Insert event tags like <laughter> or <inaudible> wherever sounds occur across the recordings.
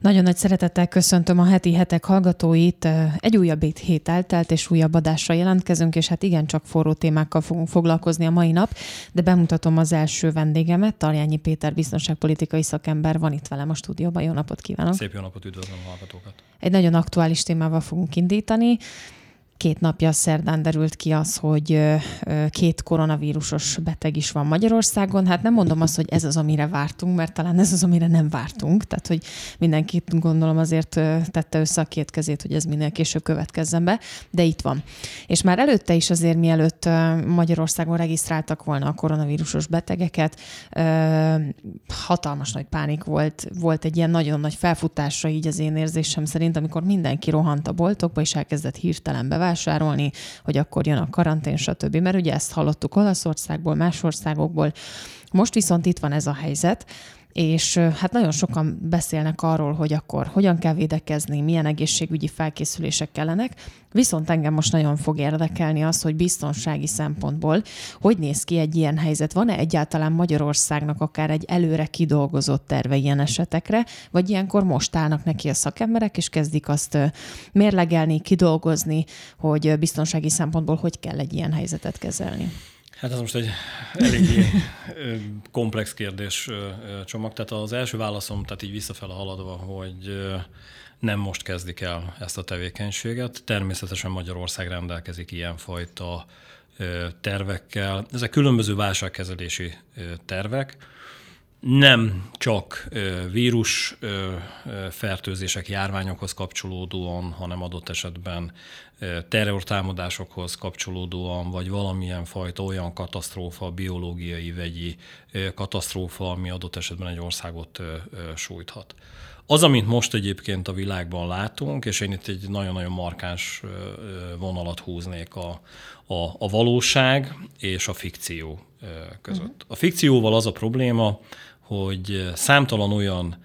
Nagyon nagy szeretettel köszöntöm a heti hetek hallgatóit. Egy újabb hét eltelt, és újabb adásra jelentkezünk, és hát igen, csak forró témákkal fogunk foglalkozni a mai nap, de bemutatom az első vendégemet, Tarjányi Péter biztonságpolitikai szakember van itt velem a stúdióban. Jó napot kívánok! Szép jó napot, üdvözlöm a hallgatókat! Egy nagyon aktuális témával fogunk indítani két napja szerdán derült ki az, hogy két koronavírusos beteg is van Magyarországon. Hát nem mondom azt, hogy ez az, amire vártunk, mert talán ez az, amire nem vártunk. Tehát, hogy mindenkit gondolom azért tette össze a két kezét, hogy ez minél később következzen be, de itt van. És már előtte is azért, mielőtt Magyarországon regisztráltak volna a koronavírusos betegeket, hatalmas nagy pánik volt, volt egy ilyen nagyon nagy felfutásra így az én érzésem szerint, amikor mindenki rohant a boltokba, és elkezdett hirtelen beválni, vásárolni, hogy akkor jön a karantén, stb. Mert ugye ezt hallottuk Olaszországból, más országokból. Most viszont itt van ez a helyzet, és hát nagyon sokan beszélnek arról, hogy akkor hogyan kell védekezni, milyen egészségügyi felkészülések kellenek, viszont engem most nagyon fog érdekelni az, hogy biztonsági szempontból hogy néz ki egy ilyen helyzet. Van-e egyáltalán Magyarországnak akár egy előre kidolgozott terve ilyen esetekre, vagy ilyenkor most állnak neki a szakemberek, és kezdik azt mérlegelni, kidolgozni, hogy biztonsági szempontból hogy kell egy ilyen helyzetet kezelni? Hát ez most egy eléggé komplex kérdés csomag. Tehát az első válaszom, tehát így visszafele haladva, hogy nem most kezdik el ezt a tevékenységet. Természetesen Magyarország rendelkezik ilyenfajta tervekkel. Ezek különböző válságkezelési tervek, nem csak vírus fertőzések, járványokhoz kapcsolódóan, hanem adott esetben terrortámadásokhoz kapcsolódóan, vagy valamilyen fajta olyan katasztrófa, biológiai, vegyi katasztrófa, ami adott esetben egy országot sújthat. Az, amit most egyébként a világban látunk, és én itt egy nagyon-nagyon markáns vonalat húznék a, a, a valóság és a fikció között. Uh-huh. A fikcióval az a probléma, hogy számtalan olyan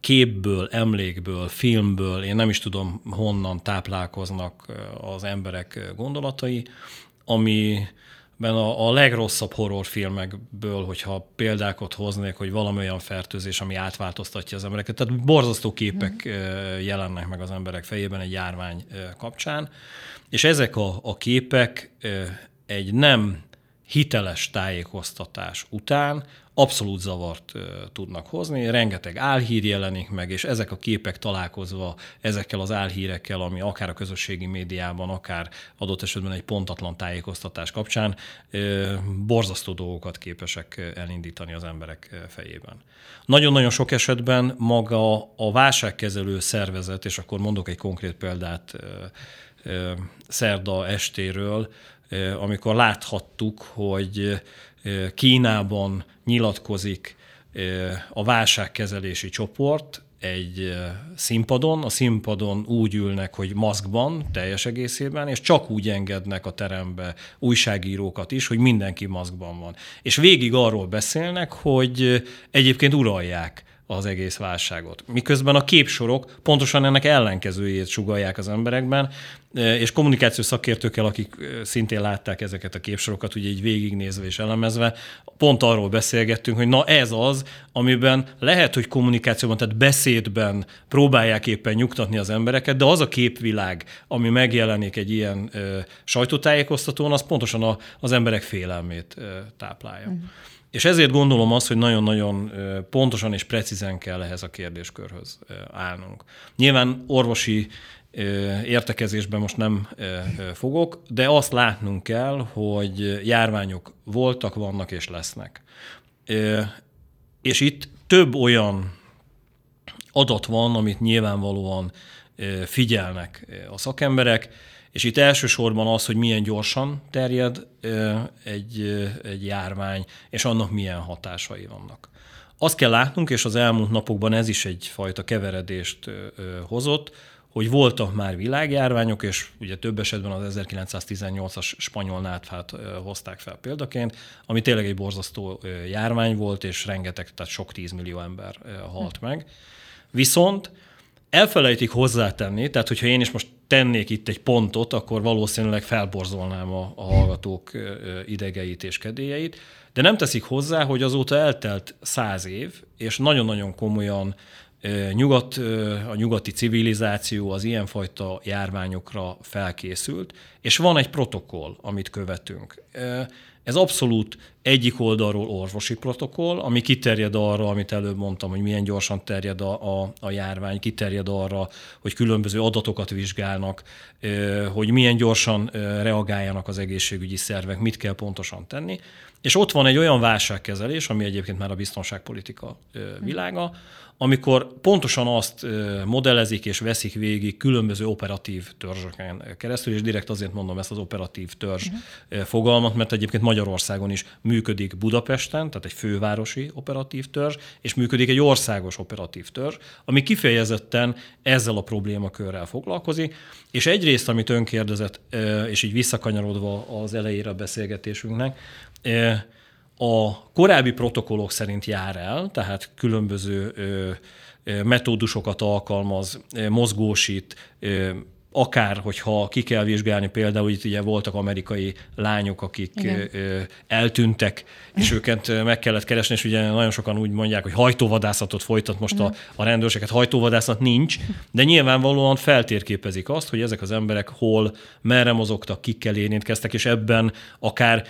képből, emlékből, filmből, én nem is tudom honnan táplálkoznak az emberek gondolatai, ami a, a legrosszabb horrorfilmekből, hogyha példákat hoznék, hogy valami olyan fertőzés, ami átváltoztatja az embereket. Tehát borzasztó képek mm. jelennek meg az emberek fejében egy járvány kapcsán, és ezek a, a képek egy nem hiteles tájékoztatás után abszolút zavart tudnak hozni, rengeteg álhír jelenik meg, és ezek a képek találkozva ezekkel az álhírekkel, ami akár a közösségi médiában, akár adott esetben egy pontatlan tájékoztatás kapcsán borzasztó dolgokat képesek elindítani az emberek fejében. Nagyon-nagyon sok esetben maga a válságkezelő szervezet, és akkor mondok egy konkrét példát szerda estéről, amikor láthattuk, hogy Kínában nyilatkozik a válságkezelési csoport egy színpadon, a színpadon úgy ülnek, hogy maszkban, teljes egészében, és csak úgy engednek a terembe újságírókat is, hogy mindenki maszkban van. És végig arról beszélnek, hogy egyébként uralják az egész válságot. Miközben a képsorok pontosan ennek ellenkezőjét sugalják az emberekben, e, és kommunikáció szakértőkkel, akik e, szintén látták ezeket a képsorokat, ugye így végignézve és elemezve, pont arról beszélgettünk, hogy na ez az, amiben lehet, hogy kommunikációban, tehát beszédben próbálják éppen nyugtatni az embereket, de az a képvilág, ami megjelenik egy ilyen ö, e, sajtótájékoztatón, az pontosan a, az emberek félelmét ö, táplálja. Uh-huh. És ezért gondolom azt, hogy nagyon-nagyon pontosan és precízen kell ehhez a kérdéskörhöz állnunk. Nyilván orvosi értekezésben most nem fogok, de azt látnunk kell, hogy járványok voltak, vannak és lesznek. És itt több olyan adat van, amit nyilvánvalóan figyelnek a szakemberek, és itt elsősorban az, hogy milyen gyorsan terjed egy, egy járvány, és annak milyen hatásai vannak. Azt kell látnunk, és az elmúlt napokban ez is egyfajta keveredést hozott, hogy voltak már világjárványok, és ugye több esetben az 1918-as spanyol nátfát hozták fel példaként, ami tényleg egy borzasztó járvány volt, és rengeteg, tehát sok tízmillió ember halt meg. Viszont elfelejtik hozzátenni, tehát hogyha én is most tennék itt egy pontot, akkor valószínűleg felborzolnám a, a hallgatók idegeit és kedélyeit, de nem teszik hozzá, hogy azóta eltelt száz év, és nagyon-nagyon komolyan nyugat, a nyugati civilizáció az ilyenfajta járványokra felkészült, és van egy protokoll, amit követünk. Ez abszolút egyik oldalról orvosi protokoll, ami kiterjed arra, amit előbb mondtam, hogy milyen gyorsan terjed a, a, a járvány, kiterjed arra, hogy különböző adatokat vizsgálnak, hogy milyen gyorsan reagáljanak az egészségügyi szervek, mit kell pontosan tenni. És ott van egy olyan válságkezelés, ami egyébként már a biztonságpolitika világa, amikor pontosan azt modellezik és veszik végig különböző operatív törzsöken keresztül, és direkt azért mondom ezt az operatív törzs uh-huh. fogalmat, mert egyébként Magyarországon is működik Budapesten, tehát egy fővárosi operatív törzs, és működik egy országos operatív törzs, ami kifejezetten ezzel a problémakörrel foglalkozik, és egyrészt, amit ön kérdezett, és így visszakanyarodva az elejére a beszélgetésünknek, a korábbi protokollok szerint jár el, tehát különböző metódusokat alkalmaz, mozgósít, akár, hogyha ki kell vizsgálni, például itt ugye voltak amerikai lányok, akik Igen. eltűntek, és őket meg kellett keresni, és ugye nagyon sokan úgy mondják, hogy hajtóvadászatot folytat most a, a rendőrséget, hajtóvadászat nincs, de nyilvánvalóan feltérképezik azt, hogy ezek az emberek hol, merre mozogtak, kikkel érintkeztek, és ebben akár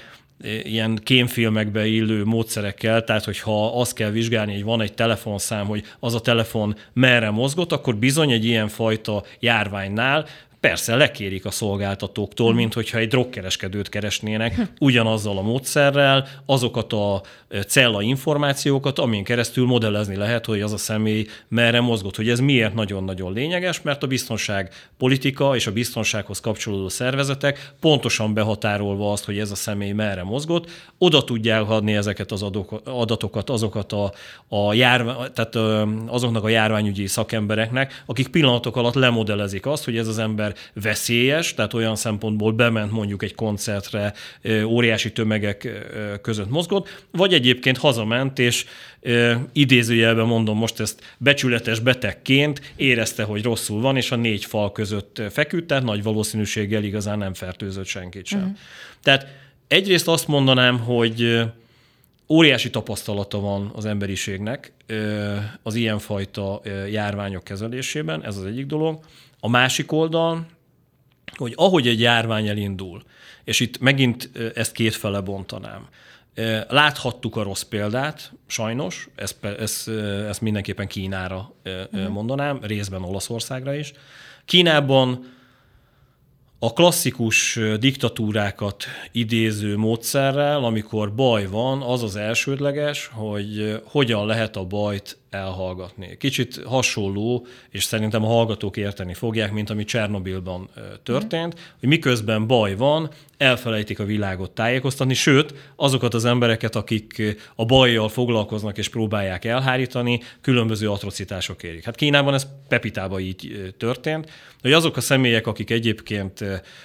ilyen kémfilmekbe illő módszerekkel, tehát hogyha azt kell vizsgálni, hogy van egy telefonszám, hogy az a telefon merre mozgott, akkor bizony egy ilyen fajta járványnál Persze, lekérik a szolgáltatóktól, mint hogyha egy drogkereskedőt keresnének ugyanazzal a módszerrel, azokat a cella információkat, amin keresztül modellezni lehet, hogy az a személy merre mozgott. Hogy ez miért nagyon-nagyon lényeges, mert a biztonság politika és a biztonsághoz kapcsolódó szervezetek pontosan behatárolva azt, hogy ez a személy merre mozgott, oda tudják adni ezeket az adatokat, azokat a, a járvány, tehát azoknak a járványügyi szakembereknek, akik pillanatok alatt lemodellezik azt, hogy ez az ember veszélyes, tehát olyan szempontból bement mondjuk egy koncertre, óriási tömegek között mozgott, vagy egyébként hazament, és idézőjelben mondom most ezt becsületes betegként érezte, hogy rosszul van, és a négy fal között feküdt, tehát nagy valószínűséggel igazán nem fertőzött senkit sem. Uh-huh. Tehát egyrészt azt mondanám, hogy óriási tapasztalata van az emberiségnek az ilyenfajta járványok kezelésében, ez az egyik dolog. A másik oldal, hogy ahogy egy járvány elindul, és itt megint ezt kétfele bontanám, Láthattuk a rossz példát, sajnos, ezt, ezt, ezt mindenképpen Kínára uh-huh. mondanám, részben Olaszországra is. Kínában a klasszikus diktatúrákat idéző módszerrel, amikor baj van, az az elsődleges, hogy hogyan lehet a bajt elhallgatni. Kicsit hasonló, és szerintem a hallgatók érteni fogják, mint ami Csernobilban történt, hogy miközben baj van, elfelejtik a világot tájékoztatni, sőt, azokat az embereket, akik a bajjal foglalkoznak és próbálják elhárítani, különböző atrocitások érik. Hát Kínában ez Pepitában így történt, hogy azok a személyek, akik egyébként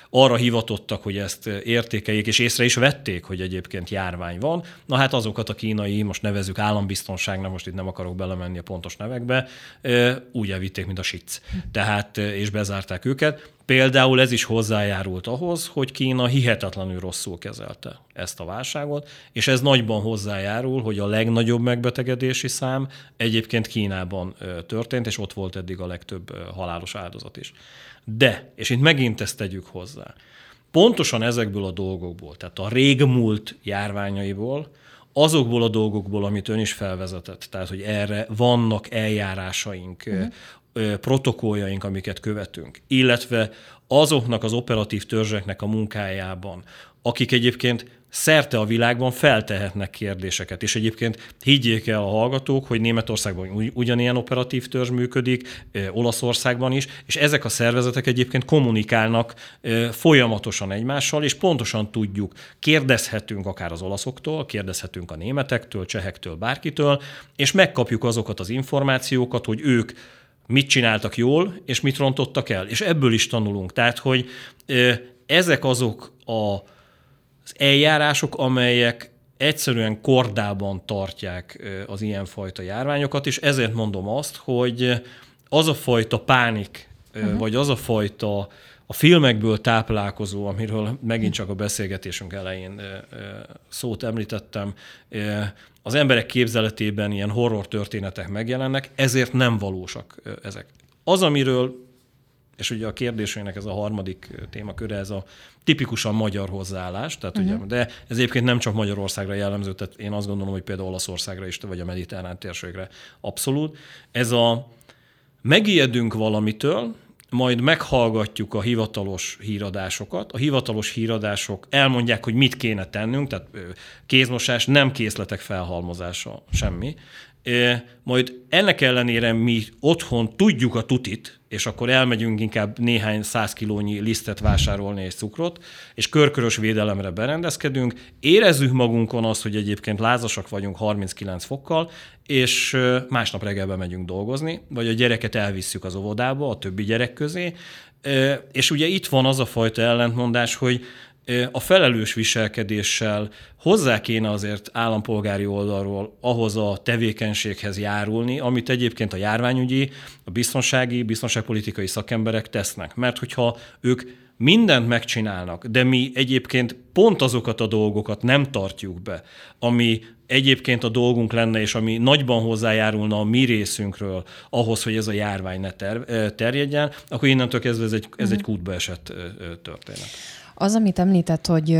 arra hivatottak, hogy ezt értékeljék, és észre is vették, hogy egyébként járvány van, na hát azokat a kínai, most nevezük állambiztonságnak, most itt nem akarok bele belemenni a pontos nevekbe, úgy elvitték, mint a sic. Tehát, és bezárták őket. Például ez is hozzájárult ahhoz, hogy Kína hihetetlenül rosszul kezelte ezt a válságot, és ez nagyban hozzájárul, hogy a legnagyobb megbetegedési szám egyébként Kínában történt, és ott volt eddig a legtöbb halálos áldozat is. De, és itt megint ezt tegyük hozzá, pontosan ezekből a dolgokból, tehát a régmúlt járványaiból, azokból a dolgokból, amit ön is felvezetett, tehát hogy erre vannak eljárásaink, uh-huh. protokolljaink, amiket követünk, illetve azoknak az operatív törzseknek a munkájában, akik egyébként szerte a világban feltehetnek kérdéseket. És egyébként higgyék el a hallgatók, hogy Németországban ugyanilyen operatív törzs működik, Olaszországban is, és ezek a szervezetek egyébként kommunikálnak folyamatosan egymással, és pontosan tudjuk, kérdezhetünk akár az olaszoktól, kérdezhetünk a németektől, csehektől, bárkitől, és megkapjuk azokat az információkat, hogy ők mit csináltak jól, és mit rontottak el. És ebből is tanulunk. Tehát, hogy ezek azok a eljárások, amelyek egyszerűen kordában tartják az ilyenfajta járványokat, és ezért mondom azt, hogy az a fajta pánik, uh-huh. vagy az a fajta a filmekből táplálkozó, amiről megint csak a beszélgetésünk elején szót említettem, az emberek képzeletében ilyen horror történetek megjelennek, ezért nem valósak ezek. Az, amiről és ugye a kérdésének ez a harmadik témaköre, ez a tipikusan magyar hozzáállás, tehát uh-huh. ugye, de ez egyébként nem csak Magyarországra jellemző, tehát én azt gondolom, hogy például Olaszországra is, vagy a mediterrán térségre abszolút. Ez a megijedünk valamitől, majd meghallgatjuk a hivatalos híradásokat. A hivatalos híradások elmondják, hogy mit kéne tennünk, tehát kézmosás, nem készletek felhalmozása, semmi. Majd ennek ellenére mi otthon tudjuk a tutit, és akkor elmegyünk inkább néhány száz kilónyi lisztet vásárolni és cukrot, és körkörös védelemre berendezkedünk, érezzük magunkon azt, hogy egyébként lázasak vagyunk 39 fokkal, és másnap reggelben megyünk dolgozni, vagy a gyereket elvisszük az óvodába, a többi gyerek közé, és ugye itt van az a fajta ellentmondás, hogy a felelős viselkedéssel hozzá kéne azért állampolgári oldalról ahhoz a tevékenységhez járulni, amit egyébként a járványügyi, a biztonsági, biztonságpolitikai szakemberek tesznek. Mert hogyha ők mindent megcsinálnak, de mi egyébként pont azokat a dolgokat nem tartjuk be, ami egyébként a dolgunk lenne, és ami nagyban hozzájárulna a mi részünkről ahhoz, hogy ez a járvány ne ter- terjedjen, akkor innentől kezdve ez egy, ez egy mhm. kútba esett történet. Az, amit említett, hogy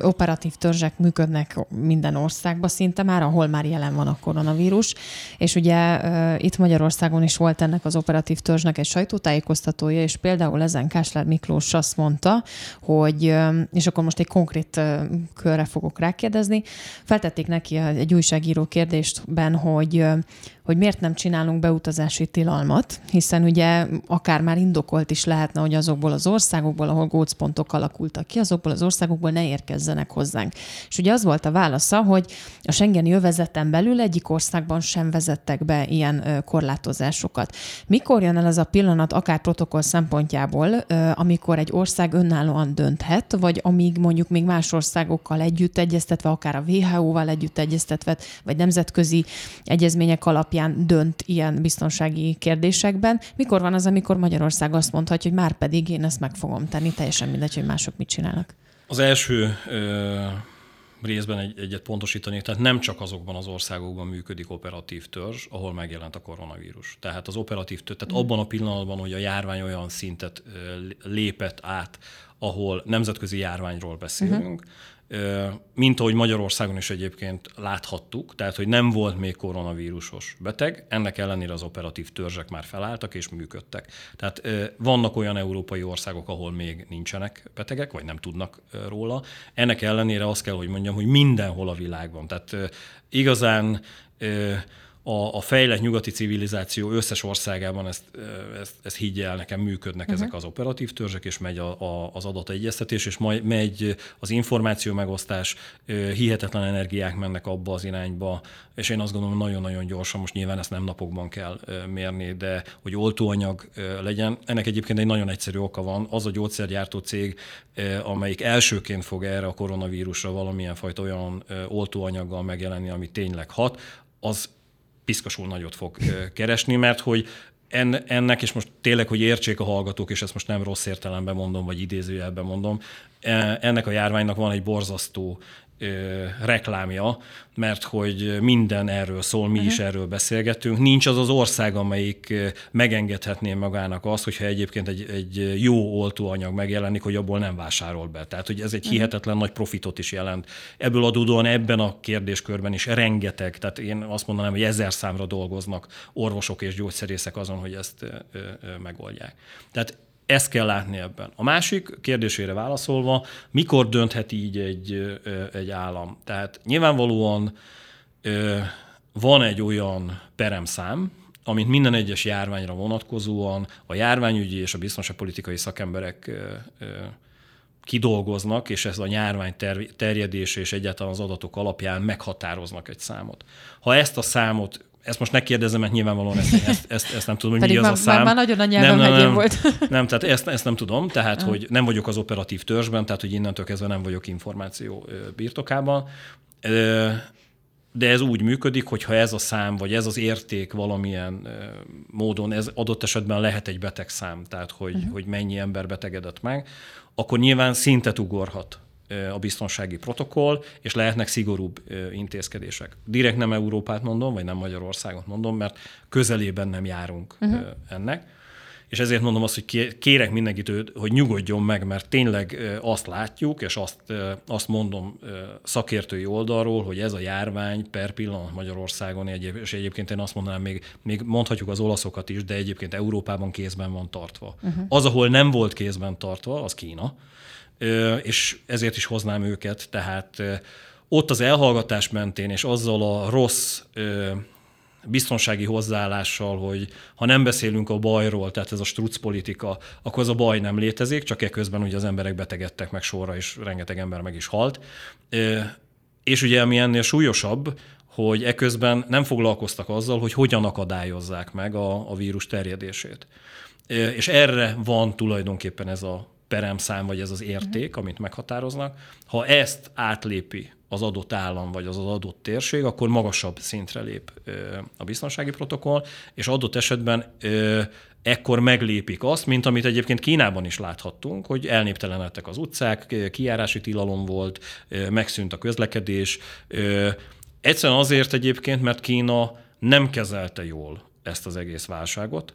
operatív törzsek működnek minden országban szinte már, ahol már jelen van a koronavírus, és ugye itt Magyarországon is volt ennek az operatív törzsnek egy sajtótájékoztatója, és például ezen Kásler Miklós azt mondta, hogy, és akkor most egy konkrét körre fogok rákérdezni, feltették neki egy újságíró kérdéstben, hogy hogy miért nem csinálunk beutazási tilalmat, hiszen ugye akár már indokolt is lehetne, hogy azokból az országokból, ahol gócpontok alakultak ki, azokból az országokból ne érkezzenek hozzánk. És ugye az volt a válasza, hogy a Schengeni övezeten belül egyik országban sem vezettek be ilyen korlátozásokat. Mikor jön el az a pillanat, akár protokoll szempontjából, amikor egy ország önállóan dönthet, vagy amíg mondjuk még más országokkal együtt egyeztetve, akár a WHO-val együtt egyeztetve, vagy nemzetközi egyezmények alapján alapján dönt ilyen biztonsági kérdésekben. Mikor van az, amikor Magyarország azt mondhatja, hogy már pedig én ezt meg fogom tenni, teljesen mindegy, hogy mások mit csinálnak? Az első ö, részben egy, egyet pontosítani, tehát nem csak azokban az országokban működik operatív törzs, ahol megjelent a koronavírus. Tehát az operatív törzs, tehát mm. abban a pillanatban, hogy a járvány olyan szintet lépett át, ahol nemzetközi járványról beszélünk, uh-huh mint ahogy Magyarországon is egyébként láthattuk, tehát hogy nem volt még koronavírusos beteg, ennek ellenére az operatív törzsek már felálltak és működtek. Tehát vannak olyan európai országok, ahol még nincsenek betegek, vagy nem tudnak róla. Ennek ellenére azt kell, hogy mondjam, hogy mindenhol a világban. Tehát igazán a, a fejlett nyugati civilizáció összes országában ezt, ezt, ezt higgye el, nekem működnek uh-huh. ezek az operatív törzsek, és megy a, a, az adategyeztetés, és majd megy az információ megosztás, hihetetlen energiák mennek abba az irányba, és én azt gondolom, nagyon-nagyon gyorsan, most nyilván ezt nem napokban kell mérni, de hogy oltóanyag legyen. Ennek egyébként egy nagyon egyszerű oka van, az a gyógyszergyártó cég, amelyik elsőként fog erre a koronavírusra valamilyen fajta olyan oltóanyaggal megjelenni, ami tényleg hat, az piszkosul nagyot fog keresni, mert hogy ennek, és most tényleg, hogy értsék a hallgatók, és ezt most nem rossz értelemben mondom, vagy idézőjelben mondom, e, ennek a járványnak van egy borzasztó reklámja, mert hogy minden erről szól, mi uh-huh. is erről beszélgetünk. Nincs az az ország, amelyik megengedhetné magának azt, hogyha egyébként egy, egy jó oltóanyag megjelenik, hogy abból nem vásárol be. Tehát, hogy ez egy uh-huh. hihetetlen nagy profitot is jelent. Ebből adódóan ebben a kérdéskörben is rengeteg, tehát én azt mondanám, hogy ezer számra dolgoznak orvosok és gyógyszerészek azon, hogy ezt megoldják. Tehát ezt kell látni ebben. A másik kérdésére válaszolva, mikor dönthet így egy, egy állam? Tehát nyilvánvalóan van egy olyan peremszám, amit minden egyes járványra vonatkozóan a járványügyi és a biztonságpolitikai szakemberek kidolgoznak, és ez a járvány terjedése és egyáltalán az adatok alapján meghatároznak egy számot. Ha ezt a számot ezt most megkérdezem, mert nyilvánvalóan ezt, ezt, ezt, ezt nem tudom, hogy mi az a szám. Már, már nagyon a nyelvem nem, nem, nem, volt. <laughs> Nem, tehát ezt, ezt nem tudom, tehát uh. hogy nem vagyok az operatív törzsben, tehát hogy innentől kezdve nem vagyok információ birtokában. de ez úgy működik, hogy ha ez a szám, vagy ez az érték valamilyen módon, ez adott esetben lehet egy betegszám, tehát hogy, uh-huh. hogy mennyi ember betegedett meg, akkor nyilván szintet ugorhat a biztonsági protokoll, és lehetnek szigorúbb intézkedések. Direkt nem Európát mondom, vagy nem Magyarországot mondom, mert közelében nem járunk uh-huh. ennek. És ezért mondom azt, hogy kérek mindenkit, hogy nyugodjon meg, mert tényleg azt látjuk, és azt, azt mondom szakértői oldalról, hogy ez a járvány per pillanat Magyarországon, és egyébként én azt mondanám, még, még mondhatjuk az olaszokat is, de egyébként Európában kézben van tartva. Uh-huh. Az, ahol nem volt kézben tartva, az Kína, és ezért is hoznám őket, tehát ott az elhallgatás mentén, és azzal a rossz biztonsági hozzáállással, hogy ha nem beszélünk a bajról, tehát ez a struc politika, akkor az a baj nem létezik, csak ekközben ugye az emberek betegedtek meg sorra, és rengeteg ember meg is halt. És ugye ami ennél súlyosabb, hogy eközben nem foglalkoztak azzal, hogy hogyan akadályozzák meg a, a vírus terjedését. És erre van tulajdonképpen ez a peremszám, vagy ez az érték, uh-huh. amit meghatároznak. Ha ezt átlépi az adott állam vagy az, az adott térség, akkor magasabb szintre lép a biztonsági protokoll, és adott esetben ekkor meglépik azt, mint amit egyébként Kínában is láthattunk, hogy elnéptelenedtek az utcák, kiárási tilalom volt, megszűnt a közlekedés. Egyszerűen azért egyébként, mert Kína nem kezelte jól ezt az egész válságot,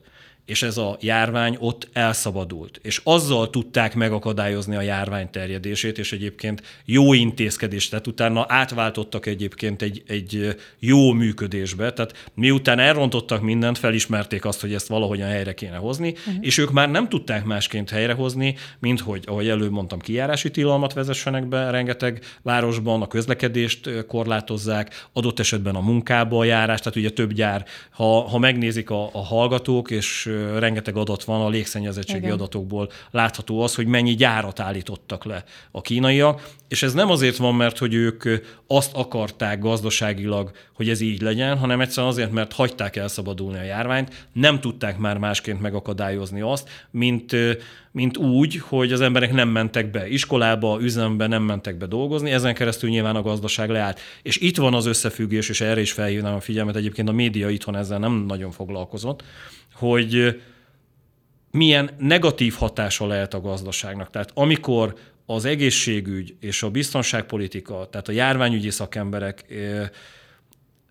és ez a járvány ott elszabadult. És azzal tudták megakadályozni a járvány terjedését, és egyébként jó intézkedést, tehát utána átváltottak egyébként egy, egy jó működésbe, tehát miután elrontottak mindent, felismerték azt, hogy ezt valahogyan helyre kéne hozni, uh-huh. és ők már nem tudták másként helyrehozni, mint hogy, ahogy előbb mondtam, kijárási tilalmat vezessenek be rengeteg városban, a közlekedést korlátozzák, adott esetben a munkába a járás, tehát ugye több gyár, ha, ha megnézik a, a hallgatók, és rengeteg adat van a légszennyezettségi Igen. adatokból látható az, hogy mennyi gyárat állítottak le a kínaiak, és ez nem azért van, mert hogy ők azt akarták gazdaságilag, hogy ez így legyen, hanem egyszerűen azért, mert hagyták elszabadulni a járványt, nem tudták már másként megakadályozni azt, mint, mint úgy, hogy az emberek nem mentek be iskolába, üzembe, nem mentek be dolgozni, ezen keresztül nyilván a gazdaság leállt. És itt van az összefüggés, és erre is felhívnám a figyelmet, egyébként a média itthon ezzel nem nagyon foglalkozott, hogy milyen negatív hatása lehet a gazdaságnak. Tehát amikor az egészségügy és a biztonságpolitika, tehát a járványügyi szakemberek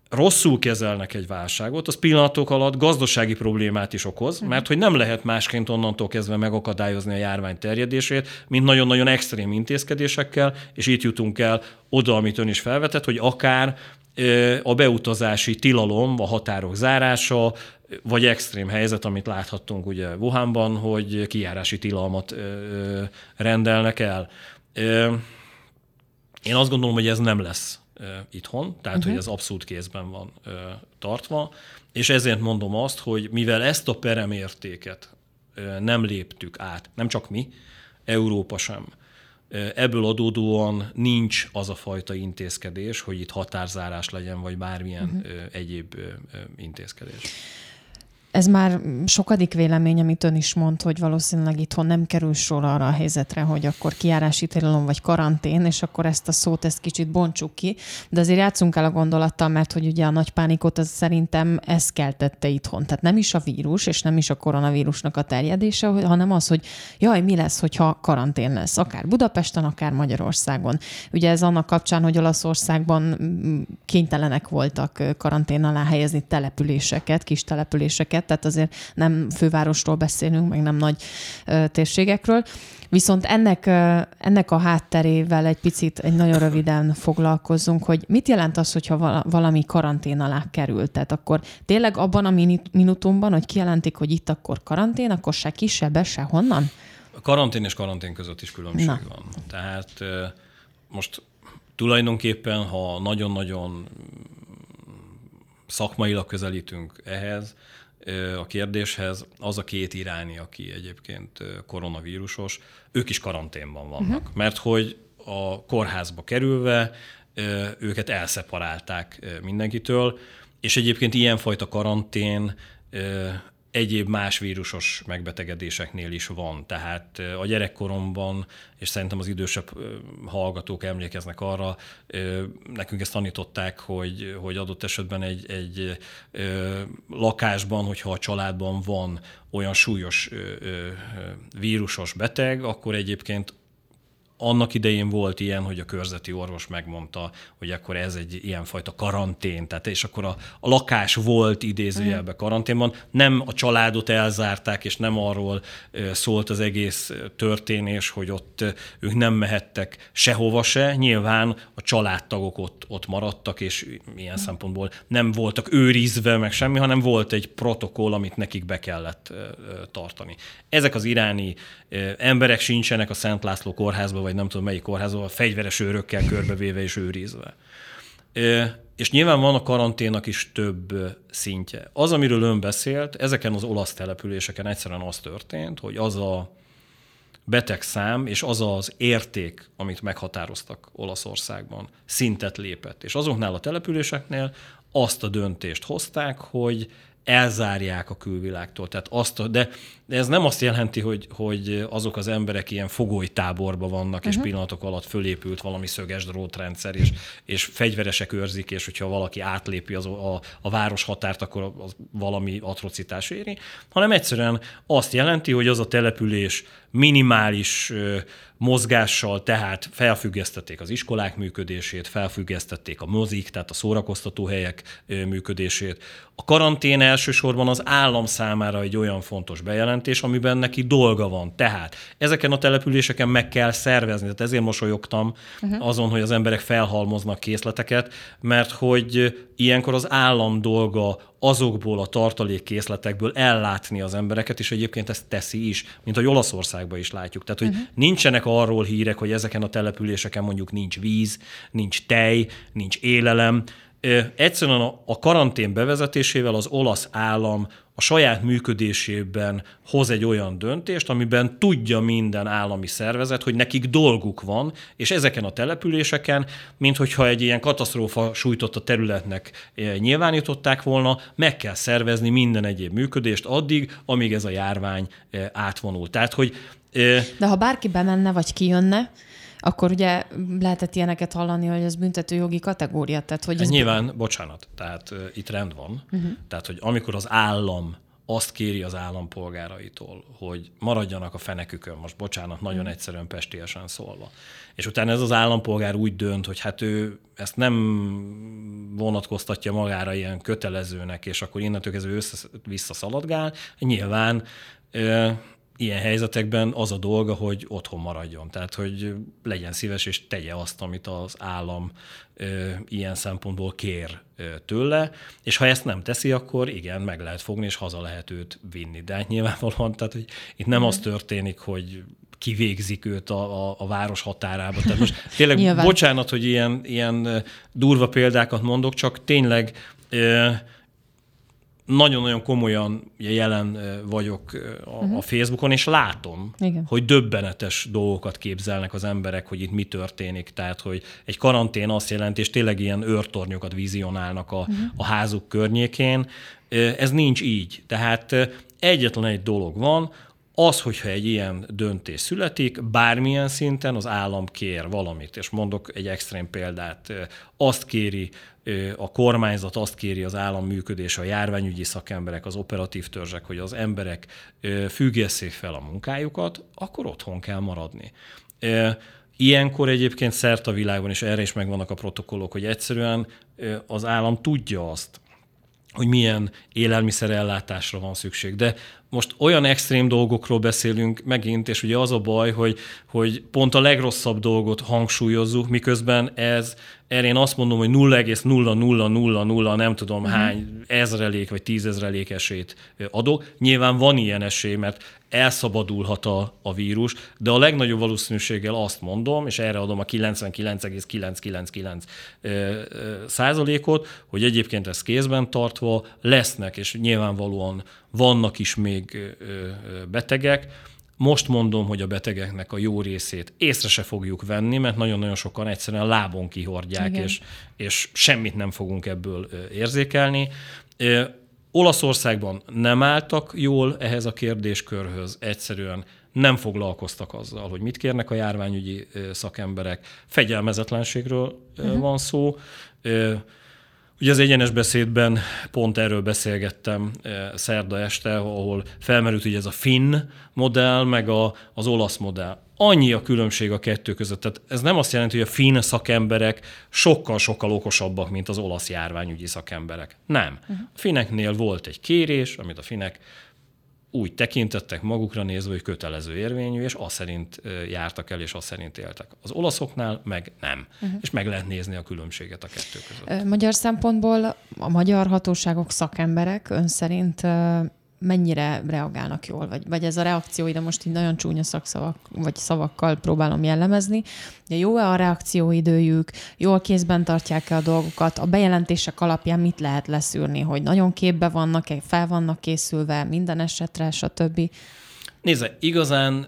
rosszul kezelnek egy válságot, az pillanatok alatt gazdasági problémát is okoz, mhm. mert hogy nem lehet másként onnantól kezdve megakadályozni a járvány terjedését, mint nagyon-nagyon extrém intézkedésekkel, és itt jutunk el oda, amit ön is felvetett, hogy akár a beutazási tilalom, a határok zárása, vagy extrém helyzet, amit láthattunk ugye Wuhanban, hogy kijárási tilalmat rendelnek el. Én azt gondolom, hogy ez nem lesz itthon, tehát uh-huh. hogy ez abszolút kézben van tartva, és ezért mondom azt, hogy mivel ezt a peremértéket nem léptük át, nem csak mi, Európa sem, ebből adódóan nincs az a fajta intézkedés, hogy itt határzárás legyen, vagy bármilyen uh-huh. egyéb intézkedés. Ez már sokadik vélemény, amit ön is mond, hogy valószínűleg itthon nem kerül sor arra a helyzetre, hogy akkor kiárási tilalom vagy karantén, és akkor ezt a szót ezt kicsit bontsuk ki. De azért játszunk el a gondolattal, mert hogy ugye a nagy pánikot az szerintem ez keltette itthon. Tehát nem is a vírus, és nem is a koronavírusnak a terjedése, hanem az, hogy jaj, mi lesz, hogyha karantén lesz, akár Budapesten, akár Magyarországon. Ugye ez annak kapcsán, hogy Olaszországban mm, kénytelenek voltak karantén alá helyezni településeket, kis településeket, térségeket, tehát azért nem fővárosról beszélünk, meg nem nagy térségekről. Viszont ennek, ennek a hátterével egy picit, egy nagyon röviden foglalkozzunk, hogy mit jelent az, hogyha valami karantén alá kerül. Tehát akkor tényleg abban a minutumban, hogy kijelentik, hogy itt akkor karantén, akkor se kisebb, se honnan? A karantén és karantén között is különbség Na. van. Tehát most tulajdonképpen, ha nagyon-nagyon szakmailag közelítünk ehhez, a kérdéshez, az a két irány, aki egyébként koronavírusos, ők is karanténban vannak. Uh-huh. Mert hogy a kórházba kerülve őket elszeparálták mindenkitől, és egyébként ilyenfajta karantén egyéb más vírusos megbetegedéseknél is van. Tehát a gyerekkoromban, és szerintem az idősebb hallgatók emlékeznek arra, nekünk ezt tanították, hogy, hogy adott esetben egy, egy lakásban, hogyha a családban van olyan súlyos vírusos beteg, akkor egyébként annak idején volt ilyen, hogy a körzeti orvos megmondta, hogy akkor ez egy ilyenfajta karantén, tehát és akkor a, a lakás volt idézőjelben karanténban, nem a családot elzárták, és nem arról szólt az egész történés, hogy ott ők nem mehettek sehova se, nyilván a családtagok ott, ott maradtak, és ilyen mm. szempontból nem voltak őrizve, meg semmi, hanem volt egy protokoll, amit nekik be kellett tartani. Ezek az iráni emberek sincsenek a Szent László kórházban, vagy nem tudom melyik kórházban, a fegyveres őrökkel körbevéve és őrizve. És nyilván van a karanténnak is több szintje. Az, amiről ön beszélt, ezeken az olasz településeken egyszerűen az történt, hogy az a betegszám és az az érték, amit meghatároztak Olaszországban, szintet lépett. És azoknál a településeknél azt a döntést hozták, hogy elzárják a külvilágtól. Tehát azt, de, de ez nem azt jelenti, hogy, hogy azok az emberek ilyen táborban vannak, uh-huh. és mhm. pillanatok alatt fölépült valami szöges drótrendszer, és, és fegyveresek őrzik, és hogyha valaki átlépi az, a, a város határt, akkor az valami atrocitás éri, hanem egyszerűen azt jelenti, hogy az a település minimális mozgással, tehát felfüggesztették az iskolák működését, felfüggesztették a mozik, tehát a szórakoztató helyek működését. A karantén elsősorban az állam számára egy olyan fontos bejelentés, amiben neki dolga van. Tehát ezeken a településeken meg kell szervezni. Tehát ezért mosolyogtam uh-huh. azon, hogy az emberek felhalmoznak készleteket, mert hogy ilyenkor az állam dolga azokból a tartalékkészletekből ellátni az embereket, és egyébként ezt teszi is, mint a Olaszországban is látjuk. Tehát, hogy uh-huh. nincsenek arról hírek, hogy ezeken a településeken mondjuk nincs víz, nincs tej, nincs élelem. Egyszerűen a karantén bevezetésével az olasz állam a saját működésében hoz egy olyan döntést, amiben tudja minden állami szervezet, hogy nekik dolguk van, és ezeken a településeken, mint hogyha egy ilyen katasztrófa sújtott a területnek nyilvánították volna, meg kell szervezni minden egyéb működést addig, amíg ez a járvány átvonul. Tehát, hogy de ha bárki bemenne, vagy kijönne, akkor ugye lehetett ilyeneket hallani, hogy ez büntetőjogi kategória. Tehát, hogy ez nyilván, b- bocsánat, tehát uh, itt rend van. Uh-huh. Tehát, hogy amikor az állam azt kéri az állampolgáraitól, hogy maradjanak a fenekükön, most bocsánat, nagyon uh-huh. egyszerűen pestiesen szólva. És utána ez az állampolgár úgy dönt, hogy hát ő ezt nem vonatkoztatja magára ilyen kötelezőnek, és akkor innentől kezdve össze-vissza szaladgál, nyilván ilyen helyzetekben az a dolga, hogy otthon maradjon. Tehát, hogy legyen szíves és tegye azt, amit az állam ö, ilyen szempontból kér ö, tőle, és ha ezt nem teszi, akkor igen, meg lehet fogni, és haza lehet őt vinni. De hát nyilvánvalóan, tehát, hogy itt nem az történik, hogy kivégzik őt a, a, a város határába. Tehát most tényleg <laughs> bocsánat, hogy ilyen, ilyen durva példákat mondok, csak tényleg ö, nagyon-nagyon komolyan jelen vagyok a, uh-huh. a Facebookon, és látom, Igen. hogy döbbenetes dolgokat képzelnek az emberek, hogy itt mi történik. Tehát, hogy egy karantén azt jelenti, és tényleg ilyen őrtornyokat vizionálnak a, uh-huh. a házuk környékén. Ez nincs így. Tehát egyetlen egy dolog van, az, hogyha egy ilyen döntés születik, bármilyen szinten az állam kér valamit, és mondok egy extrém példát, azt kéri a kormányzat, azt kéri az állam működése, a járványügyi szakemberek, az operatív törzsek, hogy az emberek függesszék fel a munkájukat, akkor otthon kell maradni. Ilyenkor egyébként szert a világban, és erre is megvannak a protokollok, hogy egyszerűen az állam tudja azt, hogy milyen élelmiszerellátásra van szükség. De most olyan extrém dolgokról beszélünk megint, és ugye az a baj, hogy, hogy pont a legrosszabb dolgot hangsúlyozzuk, miközben ez, erre én azt mondom, hogy 0,0000 nem tudom uh-huh. hány ezrelék vagy tízezrelék esélyt adok. Nyilván van ilyen esély, mert elszabadulhat a, a vírus, de a legnagyobb valószínűséggel azt mondom, és erre adom a 99,999 százalékot, hogy egyébként ez kézben tartva lesznek, és nyilvánvalóan vannak is még betegek, most mondom, hogy a betegeknek a jó részét észre se fogjuk venni, mert nagyon-nagyon sokan egyszerűen lábon kihordják, és, és semmit nem fogunk ebből érzékelni. Olaszországban nem álltak jól ehhez a kérdéskörhöz, egyszerűen nem foglalkoztak azzal, hogy mit kérnek a járványügyi szakemberek. Fegyelmezetlenségről uh-huh. van szó. Ugye az egyenes beszédben pont erről beszélgettem szerda este, ahol felmerült ugye ez a finn modell, meg a, az olasz modell. Annyi a különbség a kettő között. Tehát ez nem azt jelenti, hogy a finn szakemberek sokkal-sokkal okosabbak, mint az olasz járványügyi szakemberek. Nem. A fineknél volt egy kérés, amit a finek úgy tekintettek magukra nézve, hogy kötelező érvényű, és azt szerint jártak el, és azt szerint éltek. Az olaszoknál meg nem. Uh-huh. És meg lehet nézni a különbséget a kettő között. Magyar szempontból a magyar hatóságok szakemberek ön szerint mennyire reagálnak jól, vagy, vagy ez a reakció, ide most így nagyon csúnya szakszavak, vagy szavakkal próbálom jellemezni. De jó-e a reakcióidőjük, jól kézben tartják-e a dolgokat, a bejelentések alapján mit lehet leszűrni, hogy nagyon képbe vannak fel vannak készülve minden esetre, stb. Nézze, igazán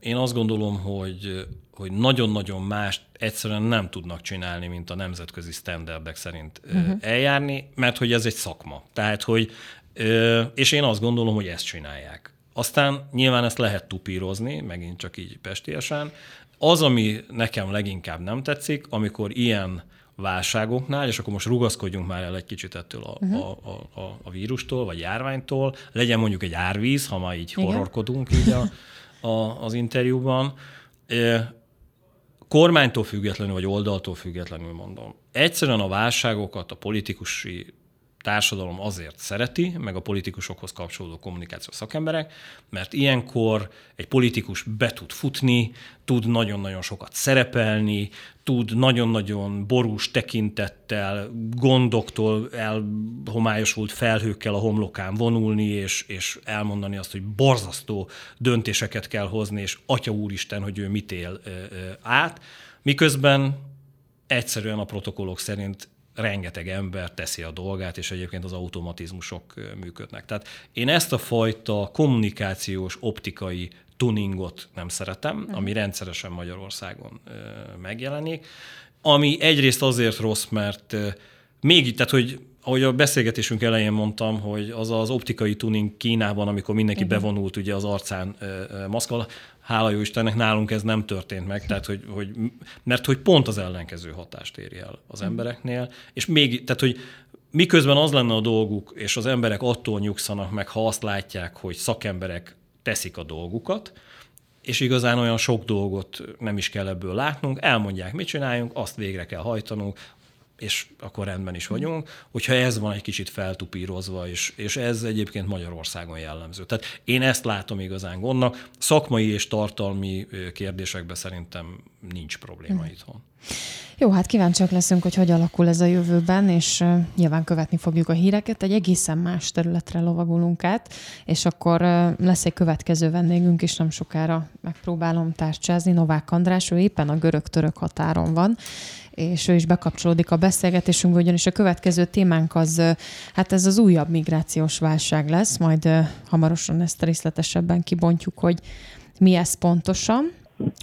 én azt gondolom, hogy hogy nagyon-nagyon más egyszerűen nem tudnak csinálni, mint a nemzetközi standardek szerint uh-huh. eljárni, mert hogy ez egy szakma. Tehát, hogy és én azt gondolom, hogy ezt csinálják. Aztán nyilván ezt lehet tupírozni, megint csak így pestiesen. Az, ami nekem leginkább nem tetszik, amikor ilyen válságoknál, és akkor most rugaszkodjunk már el egy kicsit ettől a, uh-huh. a, a, a vírustól, vagy járványtól, legyen mondjuk egy árvíz, ha már így Igen. horrorkodunk így a, a, az interjúban. Kormánytól függetlenül, vagy oldaltól függetlenül mondom. Egyszerűen a válságokat a politikusi társadalom azért szereti, meg a politikusokhoz kapcsolódó kommunikáció szakemberek, mert ilyenkor egy politikus be tud futni, tud nagyon-nagyon sokat szerepelni, tud nagyon-nagyon borús tekintettel, gondoktól elhomályosult felhőkkel a homlokán vonulni, és, és elmondani azt, hogy borzasztó döntéseket kell hozni, és Atya Úristen, hogy ő mit él át, miközben egyszerűen a protokollok szerint rengeteg ember teszi a dolgát, és egyébként az automatizmusok működnek. Tehát én ezt a fajta kommunikációs, optikai tuningot nem szeretem, uh-huh. ami rendszeresen Magyarországon megjelenik, ami egyrészt azért rossz, mert még, tehát hogy ahogy a beszélgetésünk elején mondtam, hogy az az optikai tuning Kínában, amikor mindenki uh-huh. bevonult ugye az arcán maszkal, hála jó Istennek, nálunk ez nem történt meg, tehát hogy, hogy, mert hogy pont az ellenkező hatást éri el az mhm. embereknél, és még, tehát hogy miközben az lenne a dolguk, és az emberek attól nyugszanak meg, ha azt látják, hogy szakemberek teszik a dolgukat, és igazán olyan sok dolgot nem is kell ebből látnunk, elmondják, mit csináljunk, azt végre kell hajtanunk, és akkor rendben is vagyunk, hogyha ez van egy kicsit feltupírozva, és, és ez egyébként Magyarországon jellemző. Tehát én ezt látom igazán gondnak. Szakmai és tartalmi kérdésekben szerintem nincs probléma hmm. itthon. Jó, hát kíváncsiak leszünk, hogy hogy alakul ez a jövőben, és nyilván követni fogjuk a híreket. Egy egészen más területre lovagulunk át, és akkor lesz egy következő vendégünk is, nem sokára megpróbálom tárcsázni. Novák András, ő éppen a görög-török határon van, és ő is bekapcsolódik a beszélgetésünkbe, ugyanis a következő témánk az, hát ez az újabb migrációs válság lesz, majd hamarosan ezt részletesebben kibontjuk, hogy mi ez pontosan.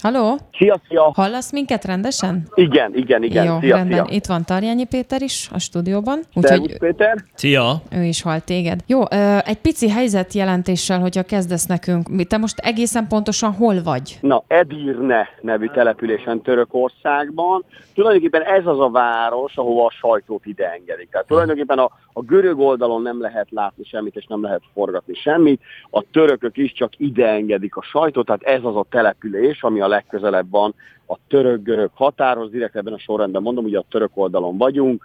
Halló? Szia, szia! Hallasz minket rendesen? Igen, igen, igen. Jó, szia, rendben. Szia. Itt van Tarjányi Péter is a stúdióban. Úgyhogy Péter. Szia! Ő is hall téged. Jó, egy pici helyzetjelentéssel, hogyha kezdesz nekünk. Te most egészen pontosan hol vagy? Na, Edirne nevű településen Törökországban. Tulajdonképpen ez az a város, ahova a sajtót ide engedik. Tehát tulajdonképpen a, a görög oldalon nem lehet látni semmit, és nem lehet forgatni semmit. A törökök is csak ide engedik a sajtót, tehát ez az a település, ami a legközelebb van a török-görög határhoz, direkt ebben a sorrendben mondom, ugye a török oldalon vagyunk,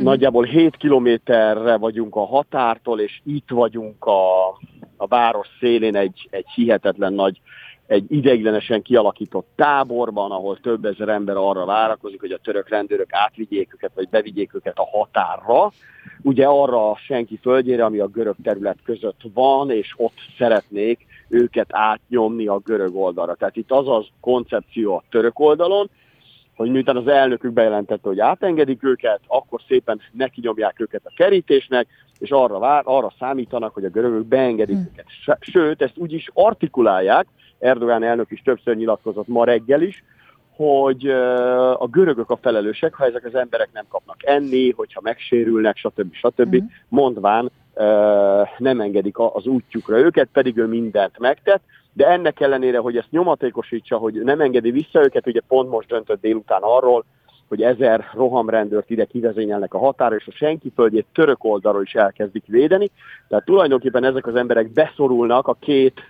mm. nagyjából 7 kilométerre vagyunk a határtól, és itt vagyunk a, a város szélén egy, egy hihetetlen nagy egy ideiglenesen kialakított táborban, ahol több ezer ember arra várakozik, hogy a török rendőrök átvigyék őket, vagy bevigyék őket a határra. Ugye arra senki földjére, ami a görög terület között van, és ott szeretnék őket átnyomni a görög oldalra. Tehát itt az az koncepció a török oldalon, hogy miután az elnökük bejelentette, hogy átengedik őket, akkor szépen neki nyomják őket a kerítésnek, és arra, vár, arra számítanak, hogy a görögök beengedik hmm. őket. Sőt, ezt úgy is artikulálják, Erdogán elnök is többször nyilatkozott ma reggel is, hogy a görögök a felelősek, ha ezek az emberek nem kapnak enni, hogyha megsérülnek, stb. stb. Mm. mondván nem engedik az útjukra őket, pedig ő mindent megtett, de ennek ellenére, hogy ezt nyomatékosítsa, hogy nem engedi vissza őket, ugye pont most döntött délután arról, hogy ezer rohamrendőrt ide kivezényelnek a határa, és a senki földjét török oldalról is elkezdik védeni. Tehát tulajdonképpen ezek az emberek beszorulnak a két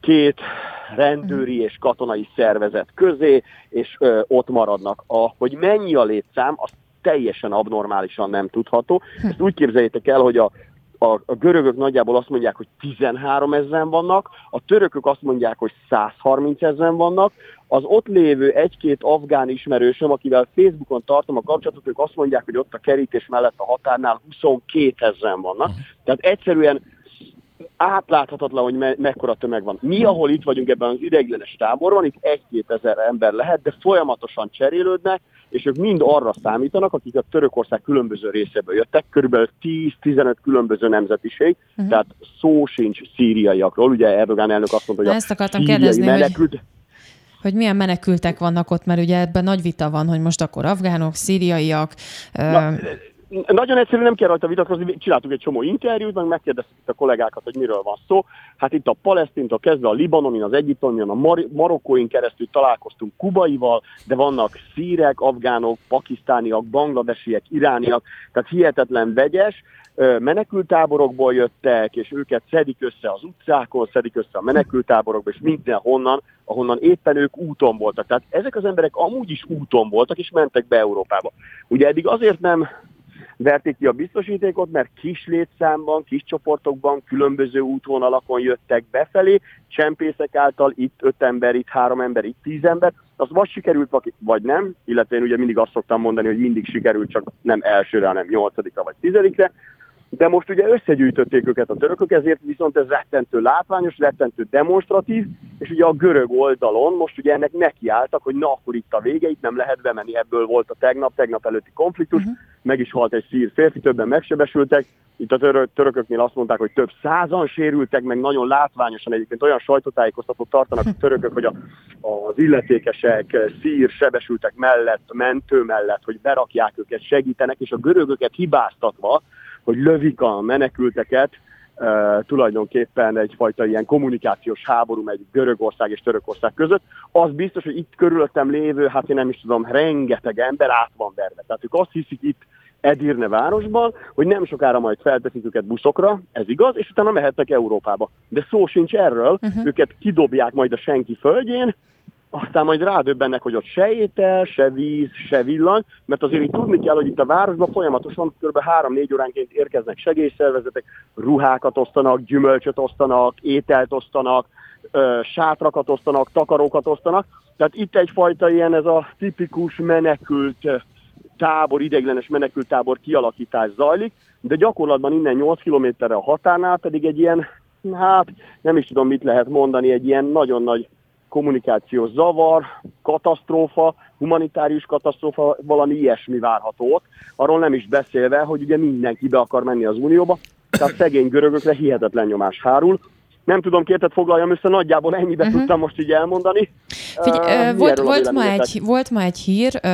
két rendőri és katonai szervezet közé, és ö, ott maradnak. A, hogy mennyi a létszám, az teljesen abnormálisan nem tudható. Ezt úgy képzeljétek el, hogy a, a, a görögök nagyjából azt mondják, hogy 13 ezeren vannak, a törökök azt mondják, hogy 130 ezeren vannak, az ott lévő egy-két afgán ismerősöm, akivel Facebookon tartom a kapcsolatot, ők azt mondják, hogy ott a kerítés mellett a határnál 22 ezeren vannak. Uh-huh. Tehát egyszerűen átláthatatlan, hogy me- mekkora tömeg van. Mi, ahol itt vagyunk ebben az ideiglenes táborban, itt egy-két ezer ember lehet, de folyamatosan cserélődnek, és ők mind arra számítanak, akik a Törökország különböző részéből jöttek, körülbelül 10-15 különböző nemzetiség, uh-huh. tehát szó sincs szíriaiakról. Ugye Erdogan elnök azt mondta, hogy ezt akartam kérdezni, menekült... hogy hogy milyen menekültek vannak ott, mert ugye ebben nagy vita van, hogy most akkor afgánok, szíriaiak. Na, nagyon egyszerű, nem kell rajta vitatkozni, csináltuk egy csomó interjút, meg megkérdeztük a kollégákat, hogy miről van szó. Hát itt a palesztintól kezdve a Libanonin, az Egyiptomin, a Mar- Marokkóin keresztül találkoztunk kubaival, de vannak szírek, afgánok, pakisztániak, bangladesiek, irániak, tehát hihetetlen vegyes menekültáborokból jöttek, és őket szedik össze az utcákon, szedik össze a menekültáborokba, és mindenhonnan, ahonnan éppen ők úton voltak. Tehát ezek az emberek amúgy is úton voltak, és mentek be Európába. Ugye eddig azért nem verték ki a biztosítékot, mert kis létszámban, kis csoportokban, különböző útvonalakon jöttek befelé, csempészek által itt öt ember, itt három ember, itt tíz ember, az vagy sikerült, vagy nem, illetve én ugye mindig azt szoktam mondani, hogy mindig sikerült, csak nem elsőre, hanem nyolcadikra vagy tizedikre, de most ugye összegyűjtötték őket a törökök, ezért viszont ez rettentő látványos, rettentő demonstratív, és ugye a görög oldalon most ugye ennek nekiálltak, hogy na akkor itt a vége, itt nem lehet bemenni, ebből volt a tegnap, tegnap előtti konfliktus, uh-huh. meg is halt egy szír férfi, többen megsebesültek, itt a török, törököknél azt mondták, hogy több százan sérültek, meg nagyon látványosan egyébként olyan sajtótájékoztatót tartanak a törökök, hogy a, az illetékesek szír sebesültek mellett, mentő mellett, hogy berakják őket, segítenek, és a görögöket hibáztatva, hogy lövik a menekülteket, Uh, tulajdonképpen egyfajta ilyen kommunikációs háború megy Görögország és Törökország között. Az biztos, hogy itt körülöttem lévő, hát én nem is tudom, rengeteg ember át van verve. Tehát ők azt hiszik itt Edirne városban, hogy nem sokára majd felteszik őket buszokra, ez igaz, és utána mehetnek Európába. De szó sincs erről, uh-huh. őket kidobják majd a senki földjén, aztán majd rádöbbennek, hogy ott se étel, se víz, se villany, mert azért így tudni kell, hogy itt a városban folyamatosan kb. 3-4 óránként érkeznek segélyszervezetek, ruhákat osztanak, gyümölcsöt osztanak, ételt osztanak, sátrakat osztanak, takarókat osztanak. Tehát itt egyfajta ilyen ez a tipikus menekült tábor, ideiglenes menekült tábor kialakítás zajlik, de gyakorlatban innen 8 kilométerre a határnál pedig egy ilyen, hát nem is tudom mit lehet mondani, egy ilyen nagyon nagy kommunikációs zavar, katasztrófa, humanitárius katasztrófa, valami ilyesmi várható ott. Arról nem is beszélve, hogy ugye mindenki be akar menni az Unióba, tehát szegény görögökre hihetetlen nyomás hárul. Nem tudom, kértet foglaljam össze, nagyjából ennyibe uh-huh. tudtam most így elmondani. Figyelj, uh, volt, volt, ma egy, volt ma egy hír, uh,